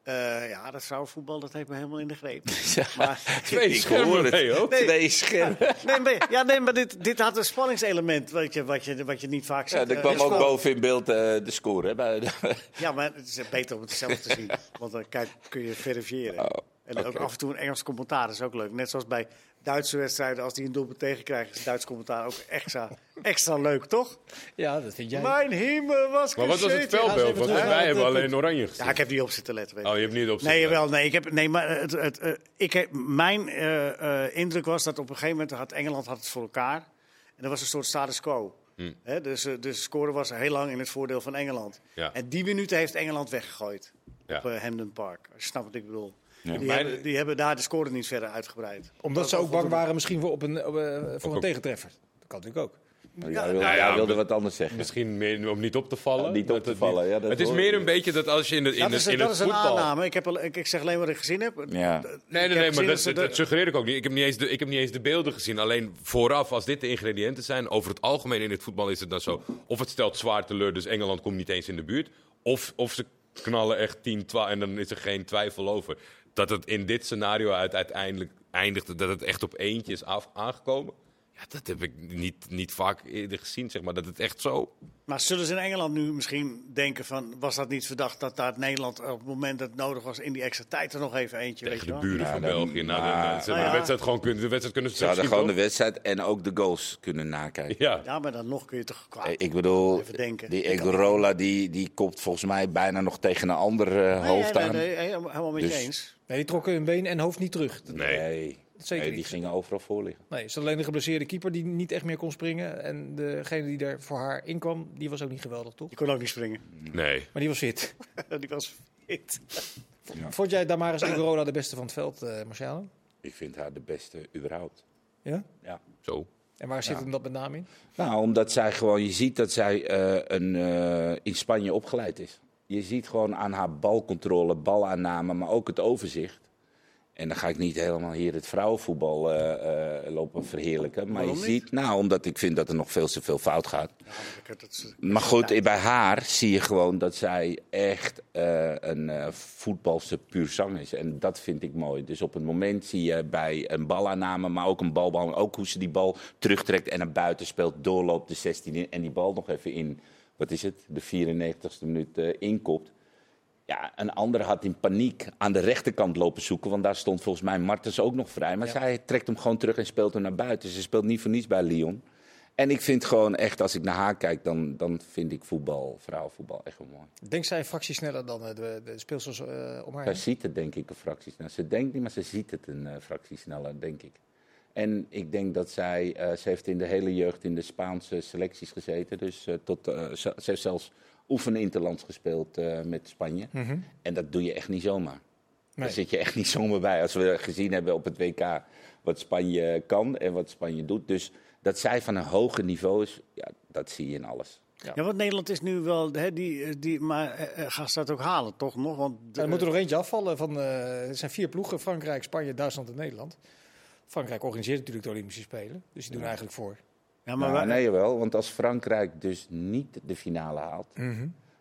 Eh, ja, dat vrouwenvoetbal dat heeft me helemaal in de greep. Maar, Twee Ik schermen mee, hoor. Twee schermen. nee, maar, ja, nee, maar dit, dit had een spanningselement wat je, wat je, wat je niet vaak ziet. Ja, er kwam ook boven in beeld eh, de score. Hè, bij de- Ja, maar het is beter om het zelf te zien. Want dan kijk, kun je verifiëren. Oh, en ook af en toe een Engels commentaar is ook leuk. Net zoals bij Duitse wedstrijden, als die een doelpunt tegenkrijgen, is Duits commentaar ook extra, extra leuk, toch? Ja, dat vind jij. Mijn hemel was Maar wat was het ze Want wij hebben alleen oranje gezien. Ja, ik heb niet op zitten letten. Weet. Oh, je hebt niet op Nee, zitten jawel, nee, ik heb, nee, maar het, het, eh, ik heb, mijn eh, eh, indruk was dat op een gegeven moment had Engeland had het voor elkaar. En er was een soort status quo. Hmm. Hè, dus, dus de score was heel lang in het voordeel van Engeland. Ja. En die minuten heeft Engeland weggegooid Ja. op Hamden Park. Als je snapt wat ik bedoel. Die, hebben, die hebben daar de score niet verder uitgebreid. Omdat ze ook bang waren misschien voor, op een, op, eh, voor een tegentreffer. Dat kan natuurlijk ook. Ja, hij wilde, Nou ja, hij wilde maar- wat anders zeggen. Misschien meer om niet op te vallen. Ja, niet op te het vallen, ja, dat het is meer een beetje dat als je in, het in, Dat het, is, in dat het is een voetbal... aanname. Ik, heb, al- ik, ik zeg alleen wat ik gezien heb. Ja. Nee, nee, maar dat suggereer ik ook niet. Ik heb niet, eens de, ik heb niet eens de beelden gezien. Alleen vooraf, als dit de ingrediënten zijn, over het algemeen in het voetbal is het dan zo. Of het stelt zwaar teleur, dus Engeland komt niet eens in de buurt. Of, of ze knallen echt 10, 12 en dan is er geen twijfel over. Dat het in dit scenario uit, uiteindelijk eindigt, dat het echt op eentje is af, aangekomen. Ja, dat heb ik niet, niet vaak eerder gezien, zeg maar. Dat het echt zo... Maar zullen ze in Engeland nu misschien denken van... was dat niet verdacht dat daar Nederland op het moment dat het nodig was... in die extra tijd er nog even eentje, weet Tegen de buren Ja, van dan- België. Nou, maar- Nou ja. de wedstrijd gewoon kunnen, de wedstrijd kunnen Ze hadden gewoon de wedstrijd en ook de goals kunnen nakijken. Ja. Ja, maar dan nog kun je toch kwaad. Ik bedoel, Even denken. die Egorola die, die kopt volgens mij bijna nog tegen een ander eh, Nee, hoofd nee, aan. nee, nee, helemaal met je Dus- eens. Nee, die trokken hun been en hoofd niet terug. Nee. Zeker nee, die niet. gingen overal voor liggen. Nee, ze had alleen de geblesseerde keeper die niet echt meer kon springen. En degene die daar voor haar inkwam, die was ook niet geweldig, toch? Die kon ook niet springen. Nee. Maar die was fit. die was fit. Vond jij Damaris Igorola de beste van het veld, eh Marciano? Ik vind haar de beste überhaupt. Ja? Ja. Zo. En waar zit hem dat met name in? Nou, omdat zij gewoon, je ziet dat zij eh, een, eh, in Spanje opgeleid is. Je ziet gewoon aan haar balcontrole, balaanname, maar ook het overzicht. En dan ga ik niet helemaal hier het vrouwenvoetbal eh, eh, lopen verheerlijken. Maar Waarom je niet? ziet, nou, omdat ik vind dat er nog veel te veel fout gaat. Ja, maar dat is- Maar goed, bij haar zie je gewoon dat zij echt eh, een voetbalse puur zang is. En dat vind ik mooi. Dus op het moment zie je bij een balaanname, maar ook een balbehandeling, ook hoe ze die bal terugtrekt en naar buiten speelt, doorloopt de 16 in en die bal nog even in, wat is het, de 94ste minuut inkopt. Ja, een ander had in paniek aan de rechterkant lopen zoeken, want daar stond volgens mij Martens ook nog vrij. Maar Ja. zij trekt hem gewoon terug en speelt hem naar buiten. Ze speelt niet voor niets bij Lyon. En ik vind gewoon echt, als ik naar haar kijk, dan, dan vind ik voetbal, vrouwenvoetbal echt wel mooi. Denkt zij een fractie sneller dan eh, de, de speelsters eh, om haar Zij ziet het denk ik een fractie sneller. Ze denkt niet, maar ze ziet het een eh, fractie sneller, denk ik. En ik denk dat zij, ze heeft in de hele jeugd in de Spaanse selecties gezeten. Dus tot, ze, ze heeft zelfs oefeninterlands gespeeld eh, met Spanje. Mhm. En dat doe je echt niet zomaar. Nee. Daar zit je echt niet zomaar bij. Als we gezien hebben op het WK wat Spanje kan en wat Spanje doet. Dus dat zij van een hoger niveau is, ja, dat zie je in alles. Ja, want Nederland is nu wel... Hè, die, eh, die, maar eh, gaan ze dat ook halen, toch nog? Want Er moet er nog eentje afvallen. Van, eh, er zijn vier ploegen, Frankrijk, Spanje, Duitsland en Nederland. Frankrijk organiseert natuurlijk de Olympische Spelen. Dus die doen eigenlijk voor. Ja, maar wij- nee, wel, want als Frankrijk dus niet de finale haalt,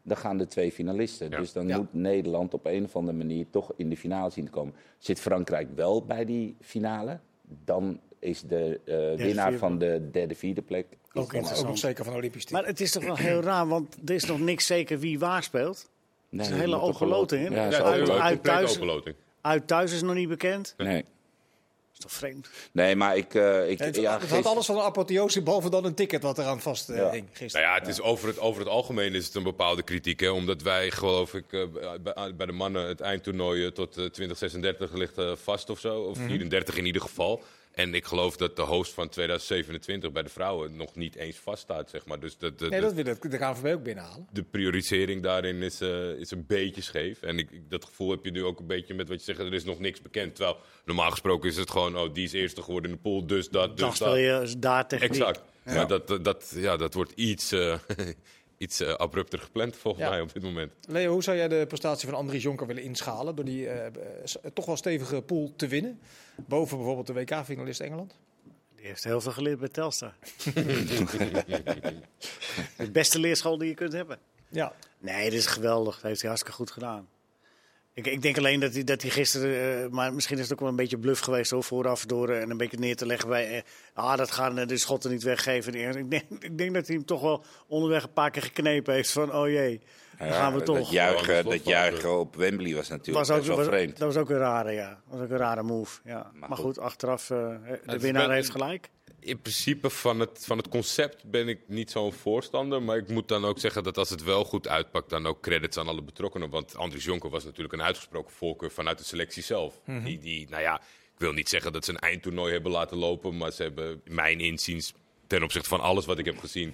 dan gaan de twee finalisten. Ja. Dus dan Ja. moet Nederland op een of andere manier toch in de finale zien te komen. Zit Frankrijk wel bij die finale, dan is de eh, winnaar van de derde, vierde plek. Ook Ook nog zeker van Olympisch team. Maar het is toch wel heel raar, want er is nog niks zeker wie waar speelt. Nee, is een hele open loting? Ja, het uit- uit complete thuis-. Uit thuis is nog niet bekend. Nee. Toch vreemd? nee, maar ik... eh, ik het, ja, het had alles van een apotheose, behalve dan een ticket wat eraan vast eh, Ja. hing Nou gisteren. ja, het is over, het, over het algemeen is het een bepaalde kritiek. Hè? Omdat wij, geloof ik, eh, bij, bij de mannen het eindtoernooi tot eh, 2036 ligt vast of zo. Mhm. Of 34 in ieder geval. En ik geloof dat de host van 2027 bij de vrouwen nog niet eens vaststaat, zeg maar. Dus dat, dat- nee, dat wil het- de KNVB ook binnenhalen. de priorisering daarin is, eh, is een beetje scheef. En ik, ik- dat gevoel heb je nu ook een beetje met wat je zegt, er is nog niks bekend. Terwijl normaal gesproken is het gewoon, oh, die is eerste geworden in de pool, dus dat, dus Dan dat. speel je daar techniek. Exact. Maar dat, dat, dat, ja, dat wordt iets, eh, iets eh, abrupter gepland volgens Ja. mij op dit moment. Leo, hoe zou jij de prestatie van Andries Jonker willen inschalen door die eh, eh, toch wel stevige pool te winnen? Boven bijvoorbeeld de WK-finalist Engeland? Die heeft heel veel geleerd bij Telstar. de beste leerschool die je kunt hebben. Ja, Nee, dit is geweldig. Dat heeft hij hartstikke goed gedaan. Ik, ik denk alleen dat hij, dat hij gisteren, eh, maar misschien is het ook wel een beetje bluff geweest hoor, vooraf door eh, en een beetje neer te leggen bij, eh, ah, dat gaan de schotten niet weggeven. Ik denk, ik denk dat hij hem toch wel onderweg een paar keer geknepen heeft van, oh jee, dan Ja, gaan we toch. Dat juichen, Ja, dat juichen op Wembley was natuurlijk was ook, best wel was- vreemd. dat was ook een rare, ja. was ook een rare move. Ja. Maar, Maar goed, goed. achteraf, eh, de winnaar heeft gelijk. In principe van het, van het concept ben ik niet zo'n voorstander. Maar ik moet dan ook zeggen dat als het wel goed uitpakt, dan ook credits aan alle betrokkenen. Want Andries Jonker was natuurlijk een uitgesproken voorkeur vanuit de selectie zelf. die, die, nou ja, ik wil niet zeggen dat ze een eindtoernooi hebben laten lopen. Maar ze hebben, mijn inziens, ten opzichte van alles wat ik heb gezien,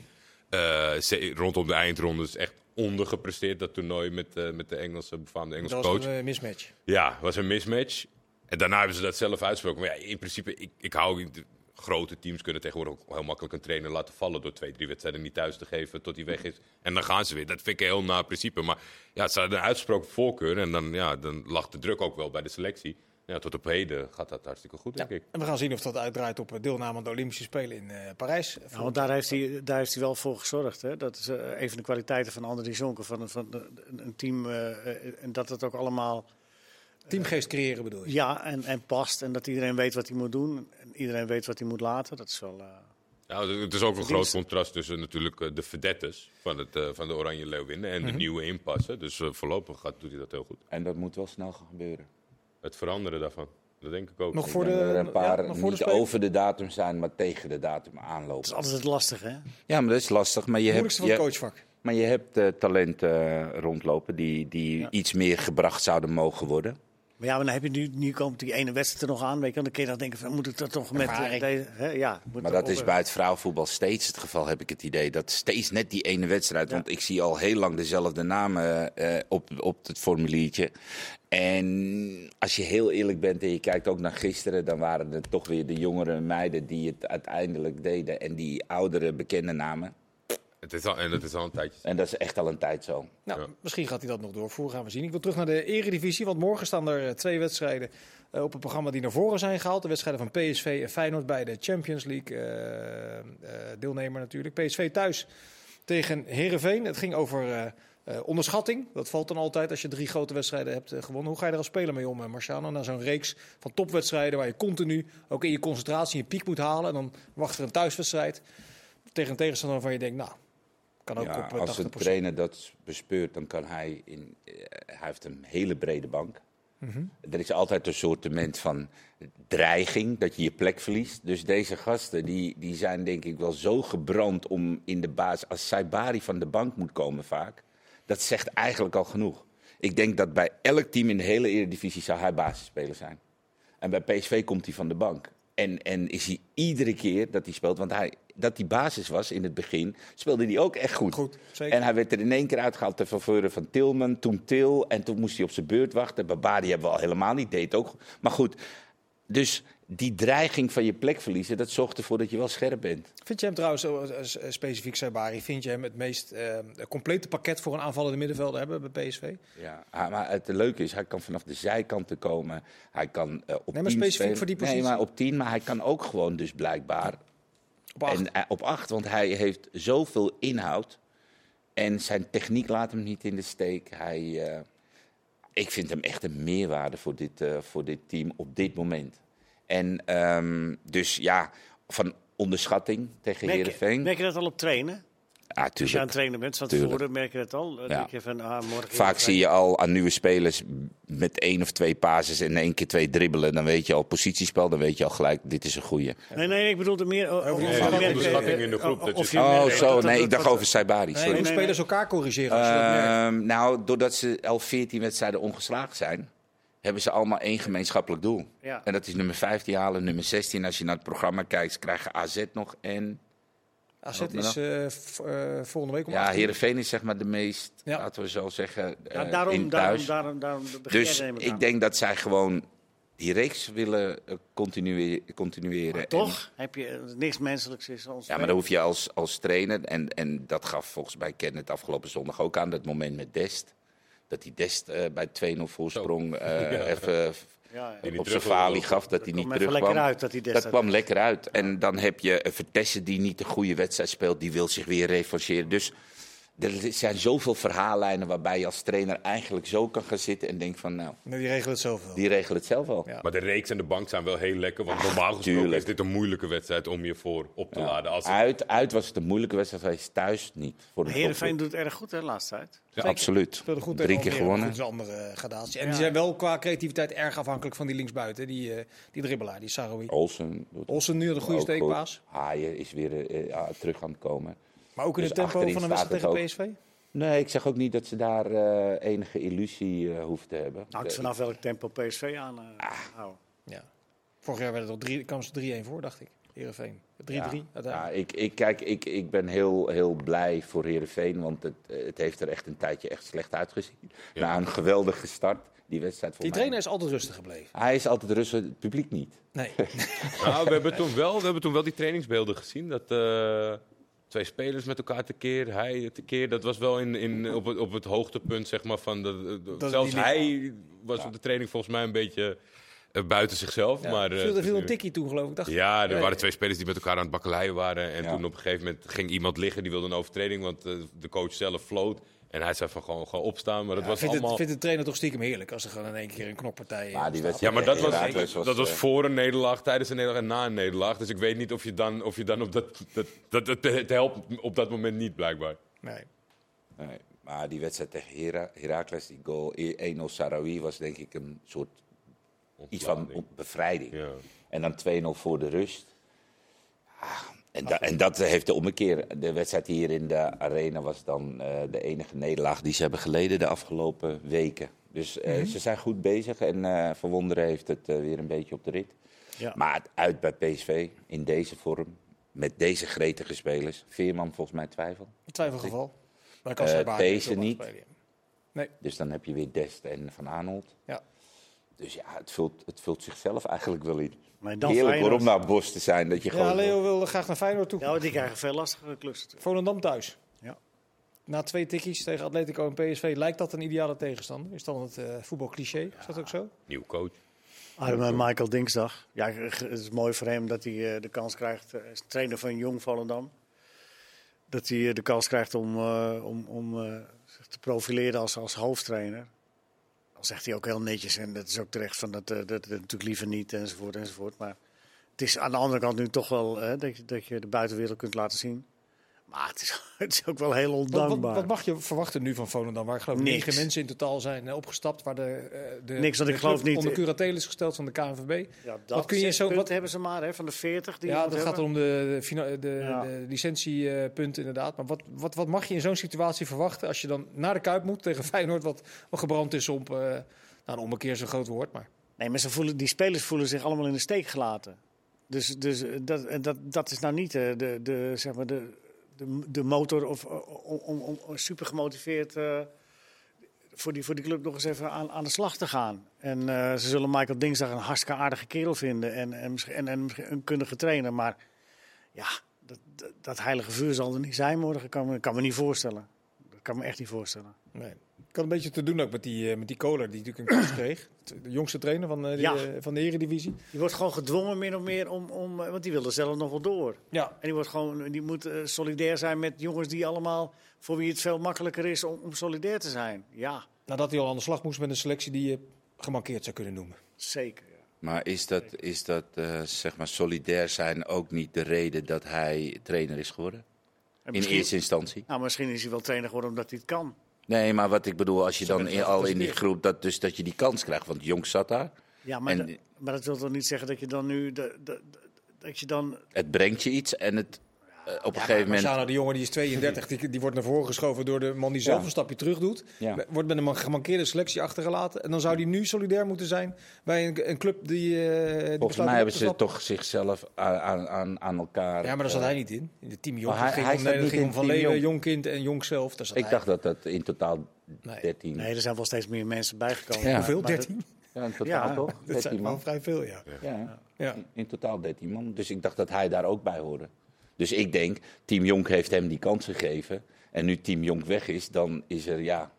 eh, rondom de eindrondes echt ondergepresteerd. Dat toernooi met, eh, met de Engelse, befaamde Engelse dat coach. was een eh, mismatch. Ja, was een mismatch. En daarna hebben ze dat zelf uitgesproken. Maar ja, in principe, ik, ik hou... Grote teams kunnen tegenwoordig ook heel makkelijk een trainer laten vallen... door twee, drie wedstrijden niet thuis te geven tot hij weg is. En dan gaan ze weer. Dat vind ik een heel na principe. Maar ja, ze hadden een uitgesproken voorkeur. En dan, ja, dan lag de druk ook wel bij de selectie. Ja, tot op heden gaat dat hartstikke goed, denk ik. En we gaan zien of dat uitdraait op deelname aan de Olympische Spelen in eh, Parijs. Ja, want daar heeft, hij, daar heeft hij wel voor gezorgd. Hè? Dat is eh, een van de kwaliteiten van Andries Jonker, van, een- van een team. eh, eh, en dat het ook allemaal Teamgeest creëren bedoel je? ja en, en past. En dat iedereen weet wat hij moet doen. En iedereen weet wat hij moet laten. Dat is wel... eh, Ja, het is ook een groot contrast tussen natuurlijk eh, de vedettes van, het, eh, van de Oranje Leeuwinnen... en de nieuwe inpassen. Dus eh, voorlopig gaat, doet hij dat heel goed. En dat moet wel snel gaan gebeuren. Het veranderen daarvan, dat denk ik ook. Nog voor de, dat er een paar ja, nog voor de niet Spelen? over de datum zijn, maar tegen de datum het aanlopen. is altijd het lastige, hè? Ja, maar dat is lastig. Maar je hebt, van het coachvak. maar je hebt eh, talenten eh, rondlopen die, die Ja. iets meer gebracht zouden mogen worden. Maar ja, maar dan heb je nu, nu komt die ene wedstrijd er nog aan. Weet je, dan kun je dan denken, van, moet ik dat toch met eh, deze... Hè? Ja, moet Maar dat is op- bij het vrouwenvoetbal steeds het geval, heb ik het idee. Dat steeds net die ene wedstrijd. Ja. Want ik zie al heel lang dezelfde namen eh, op, op het formuliertje. En als je heel eerlijk bent en je kijkt ook naar gisteren, dan waren het toch weer de jongere meiden die het uiteindelijk deden. En die oudere bekende namen. Het is al, en dat is al een tijdje. En dat is echt al een tijd zo. Nou, Ja. misschien gaat hij dat nog doorvoeren, gaan we zien. Ik wil terug naar de eredivisie, want morgen staan er eh, twee wedstrijden eh, op het programma die naar voren zijn gehaald. De wedstrijden van PSV en Feyenoord bij de Champions League eh, eh, deelnemer natuurlijk. PSV thuis tegen Herenveen. Het ging over eh, eh, onderschatting. Dat valt dan altijd als je drie grote wedstrijden hebt gewonnen. Hoe ga je er als speler mee om, Marciano? Na zo'n reeks van topwedstrijden waar je continu ook in je concentratie je piek moet halen. En dan wacht er een thuiswedstrijd tegen een tegenstander waarvan je denkt, nou, kan ook Ja, op eh, als 80%. een trainer dat bespeurt, dan kan hij in. eh, hij heeft een hele brede bank. Mhm. Er is altijd een soortement van dreiging dat je je plek verliest. Dus deze gasten die, die zijn denk ik wel zo gebrand om in de baas. Als Saibari van de bank moet komen vaak, dat zegt eigenlijk al genoeg. Ik denk dat bij elk team in de hele Eredivisie zou hij basisspeler zijn. En bij PSV komt hij van de bank. En, en is hij iedere keer dat hij speelt, want hij, dat hij basis was in het begin, speelde hij ook echt goed. Goed, zeker. En hij werd er in één keer uitgehaald ter faveur van Tilman, toen Til. En toen moest hij op zijn beurt wachten. Babadi hebben we al helemaal niet, deed ook. Maar goed, dus die dreiging van je plek verliezen, dat zorgt ervoor dat je wel scherp bent. Vind je hem trouwens, eh, eh, specifiek Sabari, vind je hem het meest eh, complete pakket voor een aanvallende middenvelder hebben bij PSV? Ja, maar het leuke is, hij kan vanaf de zijkanten komen. Hij kan eh, op Nee, maar 10 specifiek spelen. voor die Nee, positie. maar op 10, maar hij kan ook gewoon dus blijkbaar Op acht. En, eh, op acht, want hij heeft zoveel inhoud. En zijn techniek laat hem niet in de steek. Hij, eh, ik vind hem echt een meerwaarde voor dit, eh, voor dit team op dit moment. En ehm, dus ja, van onderschatting tegen Merk, Heerenveen. merk je dat al op trainen? Ja, Als je aan het trainen bent, van tevoren merk je dat al. Ja. je van, ah, morgen Vaak zie je al aan nieuwe spelers met één of twee pases en één keer twee dribbelen. Dan weet je al positiespel, dan weet je al gelijk, dit is een goeie. Nee, nee, ik bedoelde meer... o- of Nee, je van merkt, onderschatting in de groep, of- of Oh, merkt zo. Nee, ik dacht over Saibari. Nee, Sorry. hoe spelers elkaar corrigeren als je dat merkt. Ehm, nou, doordat ze al 14 wedstrijden ongeslagen zijn, hebben ze allemaal één gemeenschappelijk doel. Ja. En dat is nummer 15 halen, nummer 16. Als je naar het programma kijkt, krijgen AZ nog. En AZ is eh, eh, volgende week om ja, 8 uur. Heerenveen is zeg maar de meest, Ja. laten we zo zeggen, Ja, eh, daarom, in daarom, thuis. daarom, daarom begin dus ik aan. denk dat zij gewoon die reeks willen continue- continueren. Maar En- toch heb je niks menselijks is als ja, maar dan hoef je als, als trainer, en, en dat gaf volgens mij Kenneth afgelopen zondag ook aan, dat moment met Dest. Dat die Dest eh, bij 2-0 voorsprong eh, even ja, ja. Op zijn terug falie gaf, dat hij kwam niet terugkwam. lekker uit dat hij kwam lekker uit. En dan heb je een Vertessen die niet de goede wedstrijd speelt, die wil zich weer revancheren. Dus er zijn zoveel verhaallijnen waarbij je als trainer eigenlijk zo kan gaan zitten en denkt van, nou, die regelen het zelf wel. die regelen het zelf wel. Ja. Maar de reeks en de bank zijn wel heel lekker. Want normaal gesproken tuurlijk. is dit een moeilijke wedstrijd om je voor op te laden. Als het- Uit, uit was het een moeilijke wedstrijd geweest, thuis niet. Voor een Heerenveen doet het erg goed hè, de laatste tijd. Ja, Absoluut. Speelde goed Drie keer gewonnen. goed, dat is een andere eh, gradatie. En Ja. die zijn wel qua creativiteit erg afhankelijk van die linksbuiten. Die, eh, die dribbelaar, die Saroui. Olsen. Olsen nu een goede steekpaas. Haaien is weer eh, terug aan het komen. Maar ook in Dus het tempo van een wedstrijd tegen PSV? Nee, ik zeg ook niet dat ze daar eh, enige illusie eh hoeft te hebben. Hangt Eh, vanaf welk tempo PSV aan eh, Ah. houden. Ja. Vorig jaar werd het al drie, kwam ze 3-1 voor, dacht ik. Heerenveen. 3-3 Ja, ik, ik, kijk, ik, ik ben heel, heel blij voor Heerenveen, want het, het heeft er echt een tijdje echt slecht uitgezien. Ja. Na een geweldige start, die wedstrijd voor Die mij. trainer is altijd rustig gebleven. Hij is altijd rustig, het publiek niet. Nee. Nou, we hebben, toen wel, we hebben toen wel die trainingsbeelden gezien. Dat eh, twee spelers met elkaar tekeer, hij tekeer. Dat was wel in, in, op, het, op het hoogtepunt, zeg maar. Van de, zelfs hij was op de training volgens mij een beetje eh, buiten zichzelf. Ja, maar, eh, viel, er viel een tikkie toen, geloof ik. Dacht. Ja, er waren twee spelers die met elkaar aan het bakkeleien waren. En Ja. toen op een gegeven moment ging iemand liggen, die wilde een overtreding. Want eh, de coach zelf floot. En hij zei van gewoon, gewoon opstaan. Maar dat Ja, was vindt, allemaal... het, vindt de trainer toch stiekem heerlijk als er gewoon in één keer een knokpartij Maar die Ja, maar dat was, was, dat was eh, voor een nederlaag, tijdens een nederlaag en na een nederlaag. Dus ik weet niet of je dan, of je dan op dat, dat, dat, het, het helpt op dat moment niet, blijkbaar. Nee. Nee, maar die wedstrijd tegen Hera, Heracles, die goal 1-0 Sarawi, was denk ik een soort iets van bevrijding. Ja. En dan 2-0 voor de rust. Ja, en, da- en dat heeft de ommekeer. De wedstrijd hier in de arena was dan eh, de enige nederlaag die ze hebben geleden de afgelopen weken. Dus eh, ze zijn goed bezig en eh Verwonderen heeft het weer een beetje op de rit. Ja. Maar uit bij PSV in deze vorm, met deze gretige spelers. Veerman volgens mij twijfel. In twijfelgeval. Maar kan baard deze niet. ja. Dus dan heb je weer Dest en Van Arnold. Ja. Dus ja, het vult, het vult zichzelf eigenlijk wel in. Maar dan Heerlijk hoor Feyenoord. om naar Bos te zijn. Dat je Ja, gewoon Leo wilde graag naar Feyenoord toe. Ja, want die krijgen veel lastigere klussen. Volendam thuis. Ja. Na twee tikkies tegen Atletico en PSV lijkt dat een ideale tegenstander. Is dan het eh voetbalcliché? Is dat ook zo? Nieuw coach. Arme Michael Dinsdag. Ja, het is mooi voor hem dat hij eh, de kans krijgt. Hij is trainer van Jong Volendam. Dat hij eh, de kans krijgt om, eh, om, om eh, zich te profileren als, als hoofdtrainer. Zegt hij ook heel netjes, en dat is ook terecht, van dat, eh, dat, dat natuurlijk liever niet, enzovoort, enzovoort. Maar het is aan de andere kant nu toch wel eh, dat, je, dat je de buitenwereld kunt laten zien. Maar het is, het is ook wel heel Wat, wat, ondankbaar. wat mag je verwachten nu van Volendam? Waar ik geloof Niks. negen mensen in totaal zijn eh, opgestapt. Waar de, eh, de, Niks, de ik geloof niet- onder curatele is gesteld van de KNVB. Ja, Wat dat kun je zo- wat- hebben ze maar, hè, van de 40 die Ja, dat gaat om de, de, de, Ja. de licentiepunten inderdaad. Maar wat, wat, wat mag je in zo'n situatie verwachten als je dan naar de Kuip moet tegen Feyenoord, wat wat gebrand is op, eh nou, een ommekeer is een groot woord, maar Nee, maar ze voelen, die spelers voelen zich allemaal in de steek gelaten. Dus, dus dat, dat, dat is nou niet de, de, zeg maar de, de, de motor of eh, om, om, super gemotiveerd eh, voor, die, voor die club nog eens even aan, aan de slag te gaan. En eh, ze zullen Michael Dinsdag een hartstikke aardige kerel vinden en, en, en, en een kundige trainer. Maar ja, dat, dat, heilige vuur zal er niet zijn morgen. Kan me, kan me niet voorstellen. Dat kan me echt niet voorstellen. nee. Ik had een beetje te doen ook met die, eh, met die Kohler, die natuurlijk een kans kreeg. De jongste trainer van, eh, die, Ja. eh, van de Eredivisie. Die wordt gewoon gedwongen min of meer om, om want die wil er zelf nog wel door. Ja, En die, wordt gewoon, die moet eh, solidair zijn met jongens die allemaal, voor wie het veel makkelijker is om, om solidair te zijn. Ja, nadat hij al aan de slag moest met een selectie die je gemankeerd zou kunnen noemen. zeker. Ja. Maar is dat, is dat eh, zeg maar solidair zijn ook niet de reden dat hij trainer is geworden? En In eerste instantie? nou, misschien is hij wel trainer geworden omdat hij het kan. Nee, maar wat ik bedoel, als je Zo dan in- al in die groep, dat, dus dat je die kans krijgt. Want Jong zat daar. Ja, maar, En- maar dat wil toch niet zeggen dat je dan nu, dat, dat, dat je dan, Het brengt je iets en het op een Ja, gegeven moment... Marciano, de jongen die is 32, die, die wordt naar voren geschoven door de man die zelf Ja. een stapje terug doet. Ja. Wordt met een gemankeerde selectie achtergelaten. En dan zou die nu solidair moeten zijn bij een, een club die. eh, die Volgens mij hebben ze stappen. toch zichzelf aan, aan, aan elkaar... Ja, maar daar zat eh, hij niet in. In de team Jong. Maar hij- ging hij om, nee, ging Van Leeuwen, Jong. Jongkind en Jong zelf. Daar zat Ik hij. dacht dat dat in totaal Nee. 13... nee, er zijn wel steeds meer mensen bijgekomen. Hoeveel? maar dat- 13? Ja, in totaal Ja, toch? Dat 13 zijn wel man. vrij veel, ja. Ja, ja. in- in totaal 13 man. Dus ik dacht dat hij daar ook bij hoorde. Dus ik denk, Team Jonk heeft hem die kans gegeven. En nu Team Jonk weg is, dan is er ja,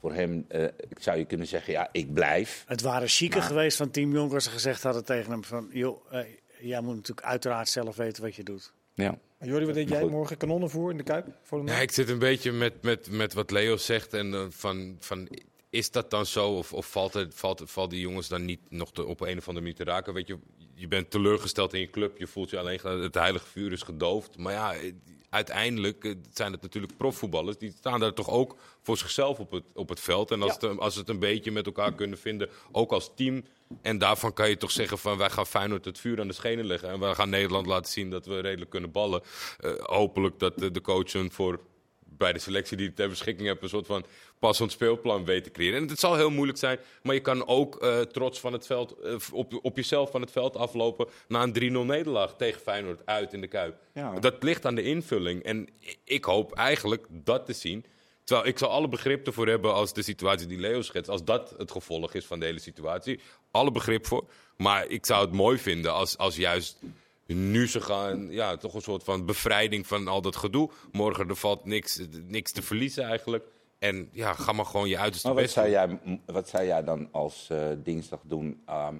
voor hem, eh, zou je kunnen zeggen, ja, ik blijf. Het waren chique Maar- geweest van Team Jonk als ze gezegd hadden tegen hem van... joh, eh, jij moet natuurlijk uiteraard zelf weten wat je doet. Ja. Maar Jordi, wat deed jij goed. morgen? Kanonnenvoer in de Kuip? Voor de Ja, ik zit een beetje met, met, met wat Leo zegt. En eh, van, van, is dat dan zo? Of, of valt, het, valt, valt die jongens dan niet nog te, op een of andere manier te raken? Weet je, je bent teleurgesteld in je club. Je voelt je alleen, het heilige vuur is gedoofd. Maar ja, eh, uiteindelijk eh, zijn het natuurlijk profvoetballers. Die staan daar toch ook voor zichzelf op het, op het veld. En als, Ja. het, als het een beetje met elkaar kunnen vinden, ook als team. En daarvan kan je toch zeggen van wij gaan Feyenoord het vuur aan de schenen leggen. En wij gaan Nederland laten zien dat we redelijk kunnen ballen. Eh, hopelijk dat de coach een voor bij de selectie die ter beschikking hebben, een soort van passend speelplan weet te creëren. En het zal heel moeilijk zijn, maar je kan ook eh, trots van het veld, eh, op, op jezelf van het veld aflopen na een 3-0 nederlaag tegen Feyenoord uit in de Kuip. Ja. Dat ligt aan de invulling. En ik hoop eigenlijk dat te zien. Terwijl ik zal alle begrip ervoor hebben als de situatie die Leo schetst, als dat het gevolg is van de hele situatie. Alle begrip voor. Maar ik zou het mooi vinden als, als juist nu ze gaan, ja, toch een soort van bevrijding van al dat gedoe. Morgen er valt niks, niks te verliezen eigenlijk. En ja, ga maar gewoon je uiterste Maar wat best zou, doen. jij, wat zou jij dan als eh, dinsdag doen? Ehm,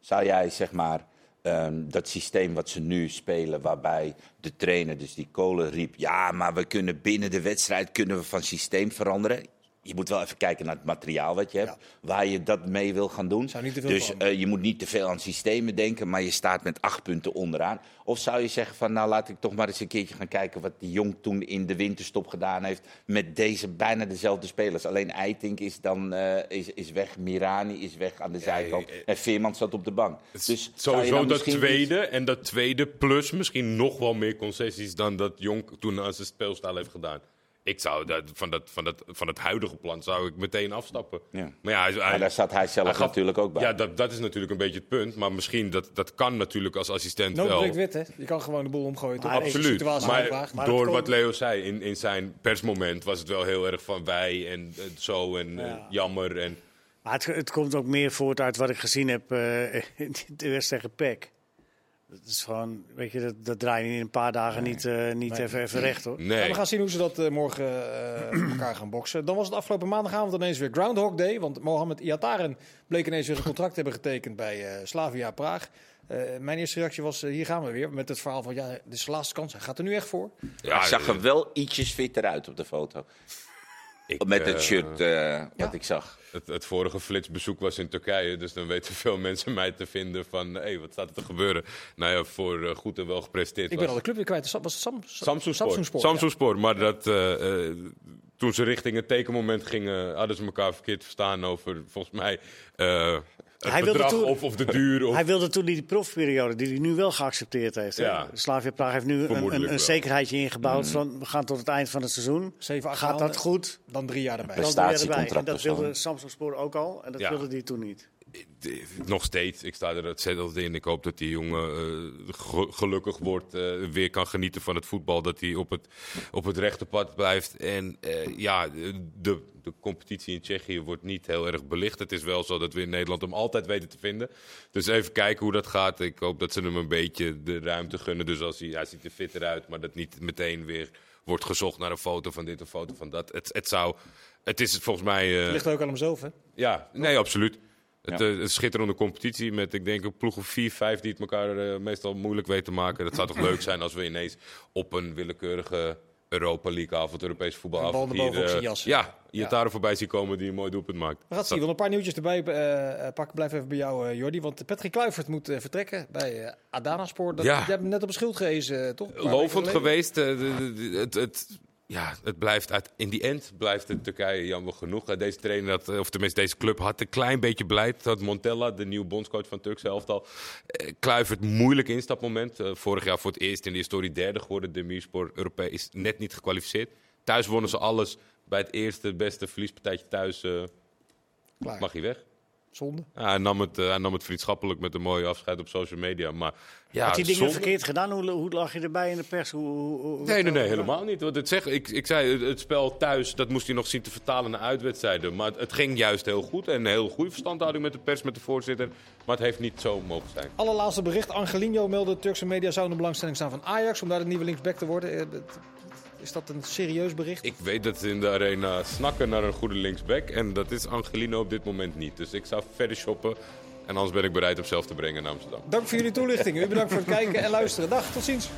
zou jij zeg maar ehm, dat systeem wat ze nu spelen, waarbij de trainer, dus die kolen riep, ja, maar we kunnen binnen de wedstrijd kunnen we van systeem veranderen. Je moet wel even kijken naar het materiaal wat je hebt, waar je dat mee wil gaan doen. Zou niet te veel dus eh, je moet niet te veel aan systemen denken, maar je staat met acht punten onderaan. Of zou je zeggen van, nou laat ik toch maar eens een keertje gaan kijken wat die Jong toen in de winterstop gedaan heeft met deze bijna dezelfde spelers. Alleen Eitink is dan eh, is, is weg, Mirani is weg aan de zijkant eh, en Veerman zat op de bank. Dus Sowieso dat tweede en dat tweede plus misschien nog wel meer concessies dan dat Jonk toen aan zijn speelstijl heeft gedaan. Ik zou dat, van, dat, van, dat, van het huidige plan zou ik meteen afstappen. Ja. Maar ja, hij, daar zat hij zelf hij gaf- natuurlijk ook bij. Ja, dat, dat is natuurlijk een beetje het punt. Maar misschien, dat, dat kan natuurlijk als assistent Nood wel. wit, hè? Je kan gewoon de boel omgooien. Maar Absoluut. Maar, door wat Leo zei, in, in zijn persmoment was het wel heel erg van wij en zo en Ja. jammer. En, Maar het, het komt ook meer voort uit wat ik gezien heb eh, in de wedstrijd tegen PEC. Dat is gewoon, weet je, dat, dat draai je in een paar dagen niet, eh, niet even, even recht hoor. nee. Ja, we gaan zien hoe ze dat eh, morgen eh, elkaar gaan boksen. Dan was het afgelopen maandagavond ineens weer Groundhog Day. Want Mohamed Iataren bleek ineens weer een contract te hebben getekend bij eh, Slavia Praag. Eh, mijn eerste reactie was, hier gaan we weer. Met het verhaal van, ja, dit is de laatste kans. Hij gaat er nu echt voor. ja, hij zag er wel ietsjes fitter uit op de foto. Ik, Met eh, het shirt eh, wat ja. ik zag. Het, het vorige flitsbezoek was in Turkije, dus dan weten veel mensen mij te vinden van... hé, hey, wat staat er te gebeuren? Nou ja, voor eh, goed en wel gepresteerd Ik was ben al de club weer kwijt. Was het Sam, Samsung Samsung Sport. Sport, ja. Samsung Sport, maar dat, eh, eh, toen ze richting het tekenmoment gingen, hadden ze elkaar verkeerd verstaan over, volgens mij, eh, het Hij wilde bedrag toen- of, of de duur. Of, Hij wilde toen die profperiode, die hij nu wel geaccepteerd heeft. hè. Ja. Slavia Praag heeft nu een, een, zekerheidje ingebouwd van we gaan tot het eind van het seizoen. Zeven, acht Gaat dat goed? Dan drie jaar erbij. Dan erbij. En dat wilde Samsung Sport ook al en dat Ja. wilde hij toen niet. Nog steeds, ik sta er ontzettend in. Ik hoop dat die jongen eh, ge- gelukkig wordt, eh, weer kan genieten van het voetbal. Dat hij op het, op het rechte pad blijft. En eh, ja, de, de competitie in Tsjechië wordt niet heel erg belicht. Het is wel zo dat we in Nederland hem altijd weten te vinden. Dus even kijken hoe dat gaat. Ik hoop dat ze hem een beetje de ruimte gunnen. Dus als hij, hij ziet er fitter uit, maar dat niet meteen weer wordt gezocht naar een foto van dit of foto van dat. Het, het zou... Het is volgens mij... Het ligt ook aan hemzelf, hè? ja, nee, absoluut. Het, Ja. eh, het schitterende competitie met, ik denk, een ploeg of vier, vijf die het elkaar eh, meestal moeilijk weten te maken. Dat zou toch leuk zijn als we ineens op een willekeurige Europa League avond, Europees Een voetbalavond bal zijn eh, jas. Ja, je daar voorbij zien komen die een mooi doelpunt maakt. We gaan het zien. Willen een paar nieuwtjes erbij eh, pakken. Blijf even bij jou, eh, Jordi. Want Patrick Kluivert moet vertrekken bij Adana Sport. Dat, Ja. Je hebt hem net op een schild toch? Een Lovend geweest. de- de- de- het, het, ja, het blijft uit, in die end blijft het Turkije jammer genoeg. Eh, Deze trainer, had, eh, of tenminste deze club, had een klein beetje beleid. Dat Montella, de nieuwe bondscoach van Turkse elftal, eh, Kluivert moeilijk instapmoment. Eh, vorig jaar voor het eerst in de historie derde geworden. De Mirspor Europees net niet gekwalificeerd. Thuis wonnen ze alles. Bij het eerste beste verliespartijtje thuis Klaar. mag hij weg. Zonde. Ja, hij, nam het, eh, hij nam het vriendschappelijk met een mooie afscheid op social media. Maar ja, Had hij dingen zonde. verkeerd gedaan? Hoe, hoe lag je erbij in de pers? Hoe, hoe- hoe- Nee, nee, nee, helemaal niet. Want het zeg, ik, ik zei, het, het spel thuis, dat moest hij nog zien te vertalen naar uitwedstrijden. Maar het, het ging juist heel goed. En een heel goede verstandhouding met de pers, met de voorzitter. Maar het heeft niet zo mogen zijn. Allerlaatste bericht. Angelino meldde Turkse media zou in de belangstelling staan van Ajax om daar de nieuwe linksback te worden. Is dat een serieus bericht? Ik weet dat ze in de arena snakken naar een goede linksback. En dat is Angelino op dit moment niet. Dus ik zou verder shoppen. En anders ben ik bereid om zelf te brengen naar Amsterdam. Dank voor jullie toelichting. U bedankt voor het kijken en luisteren. Dag, tot ziens.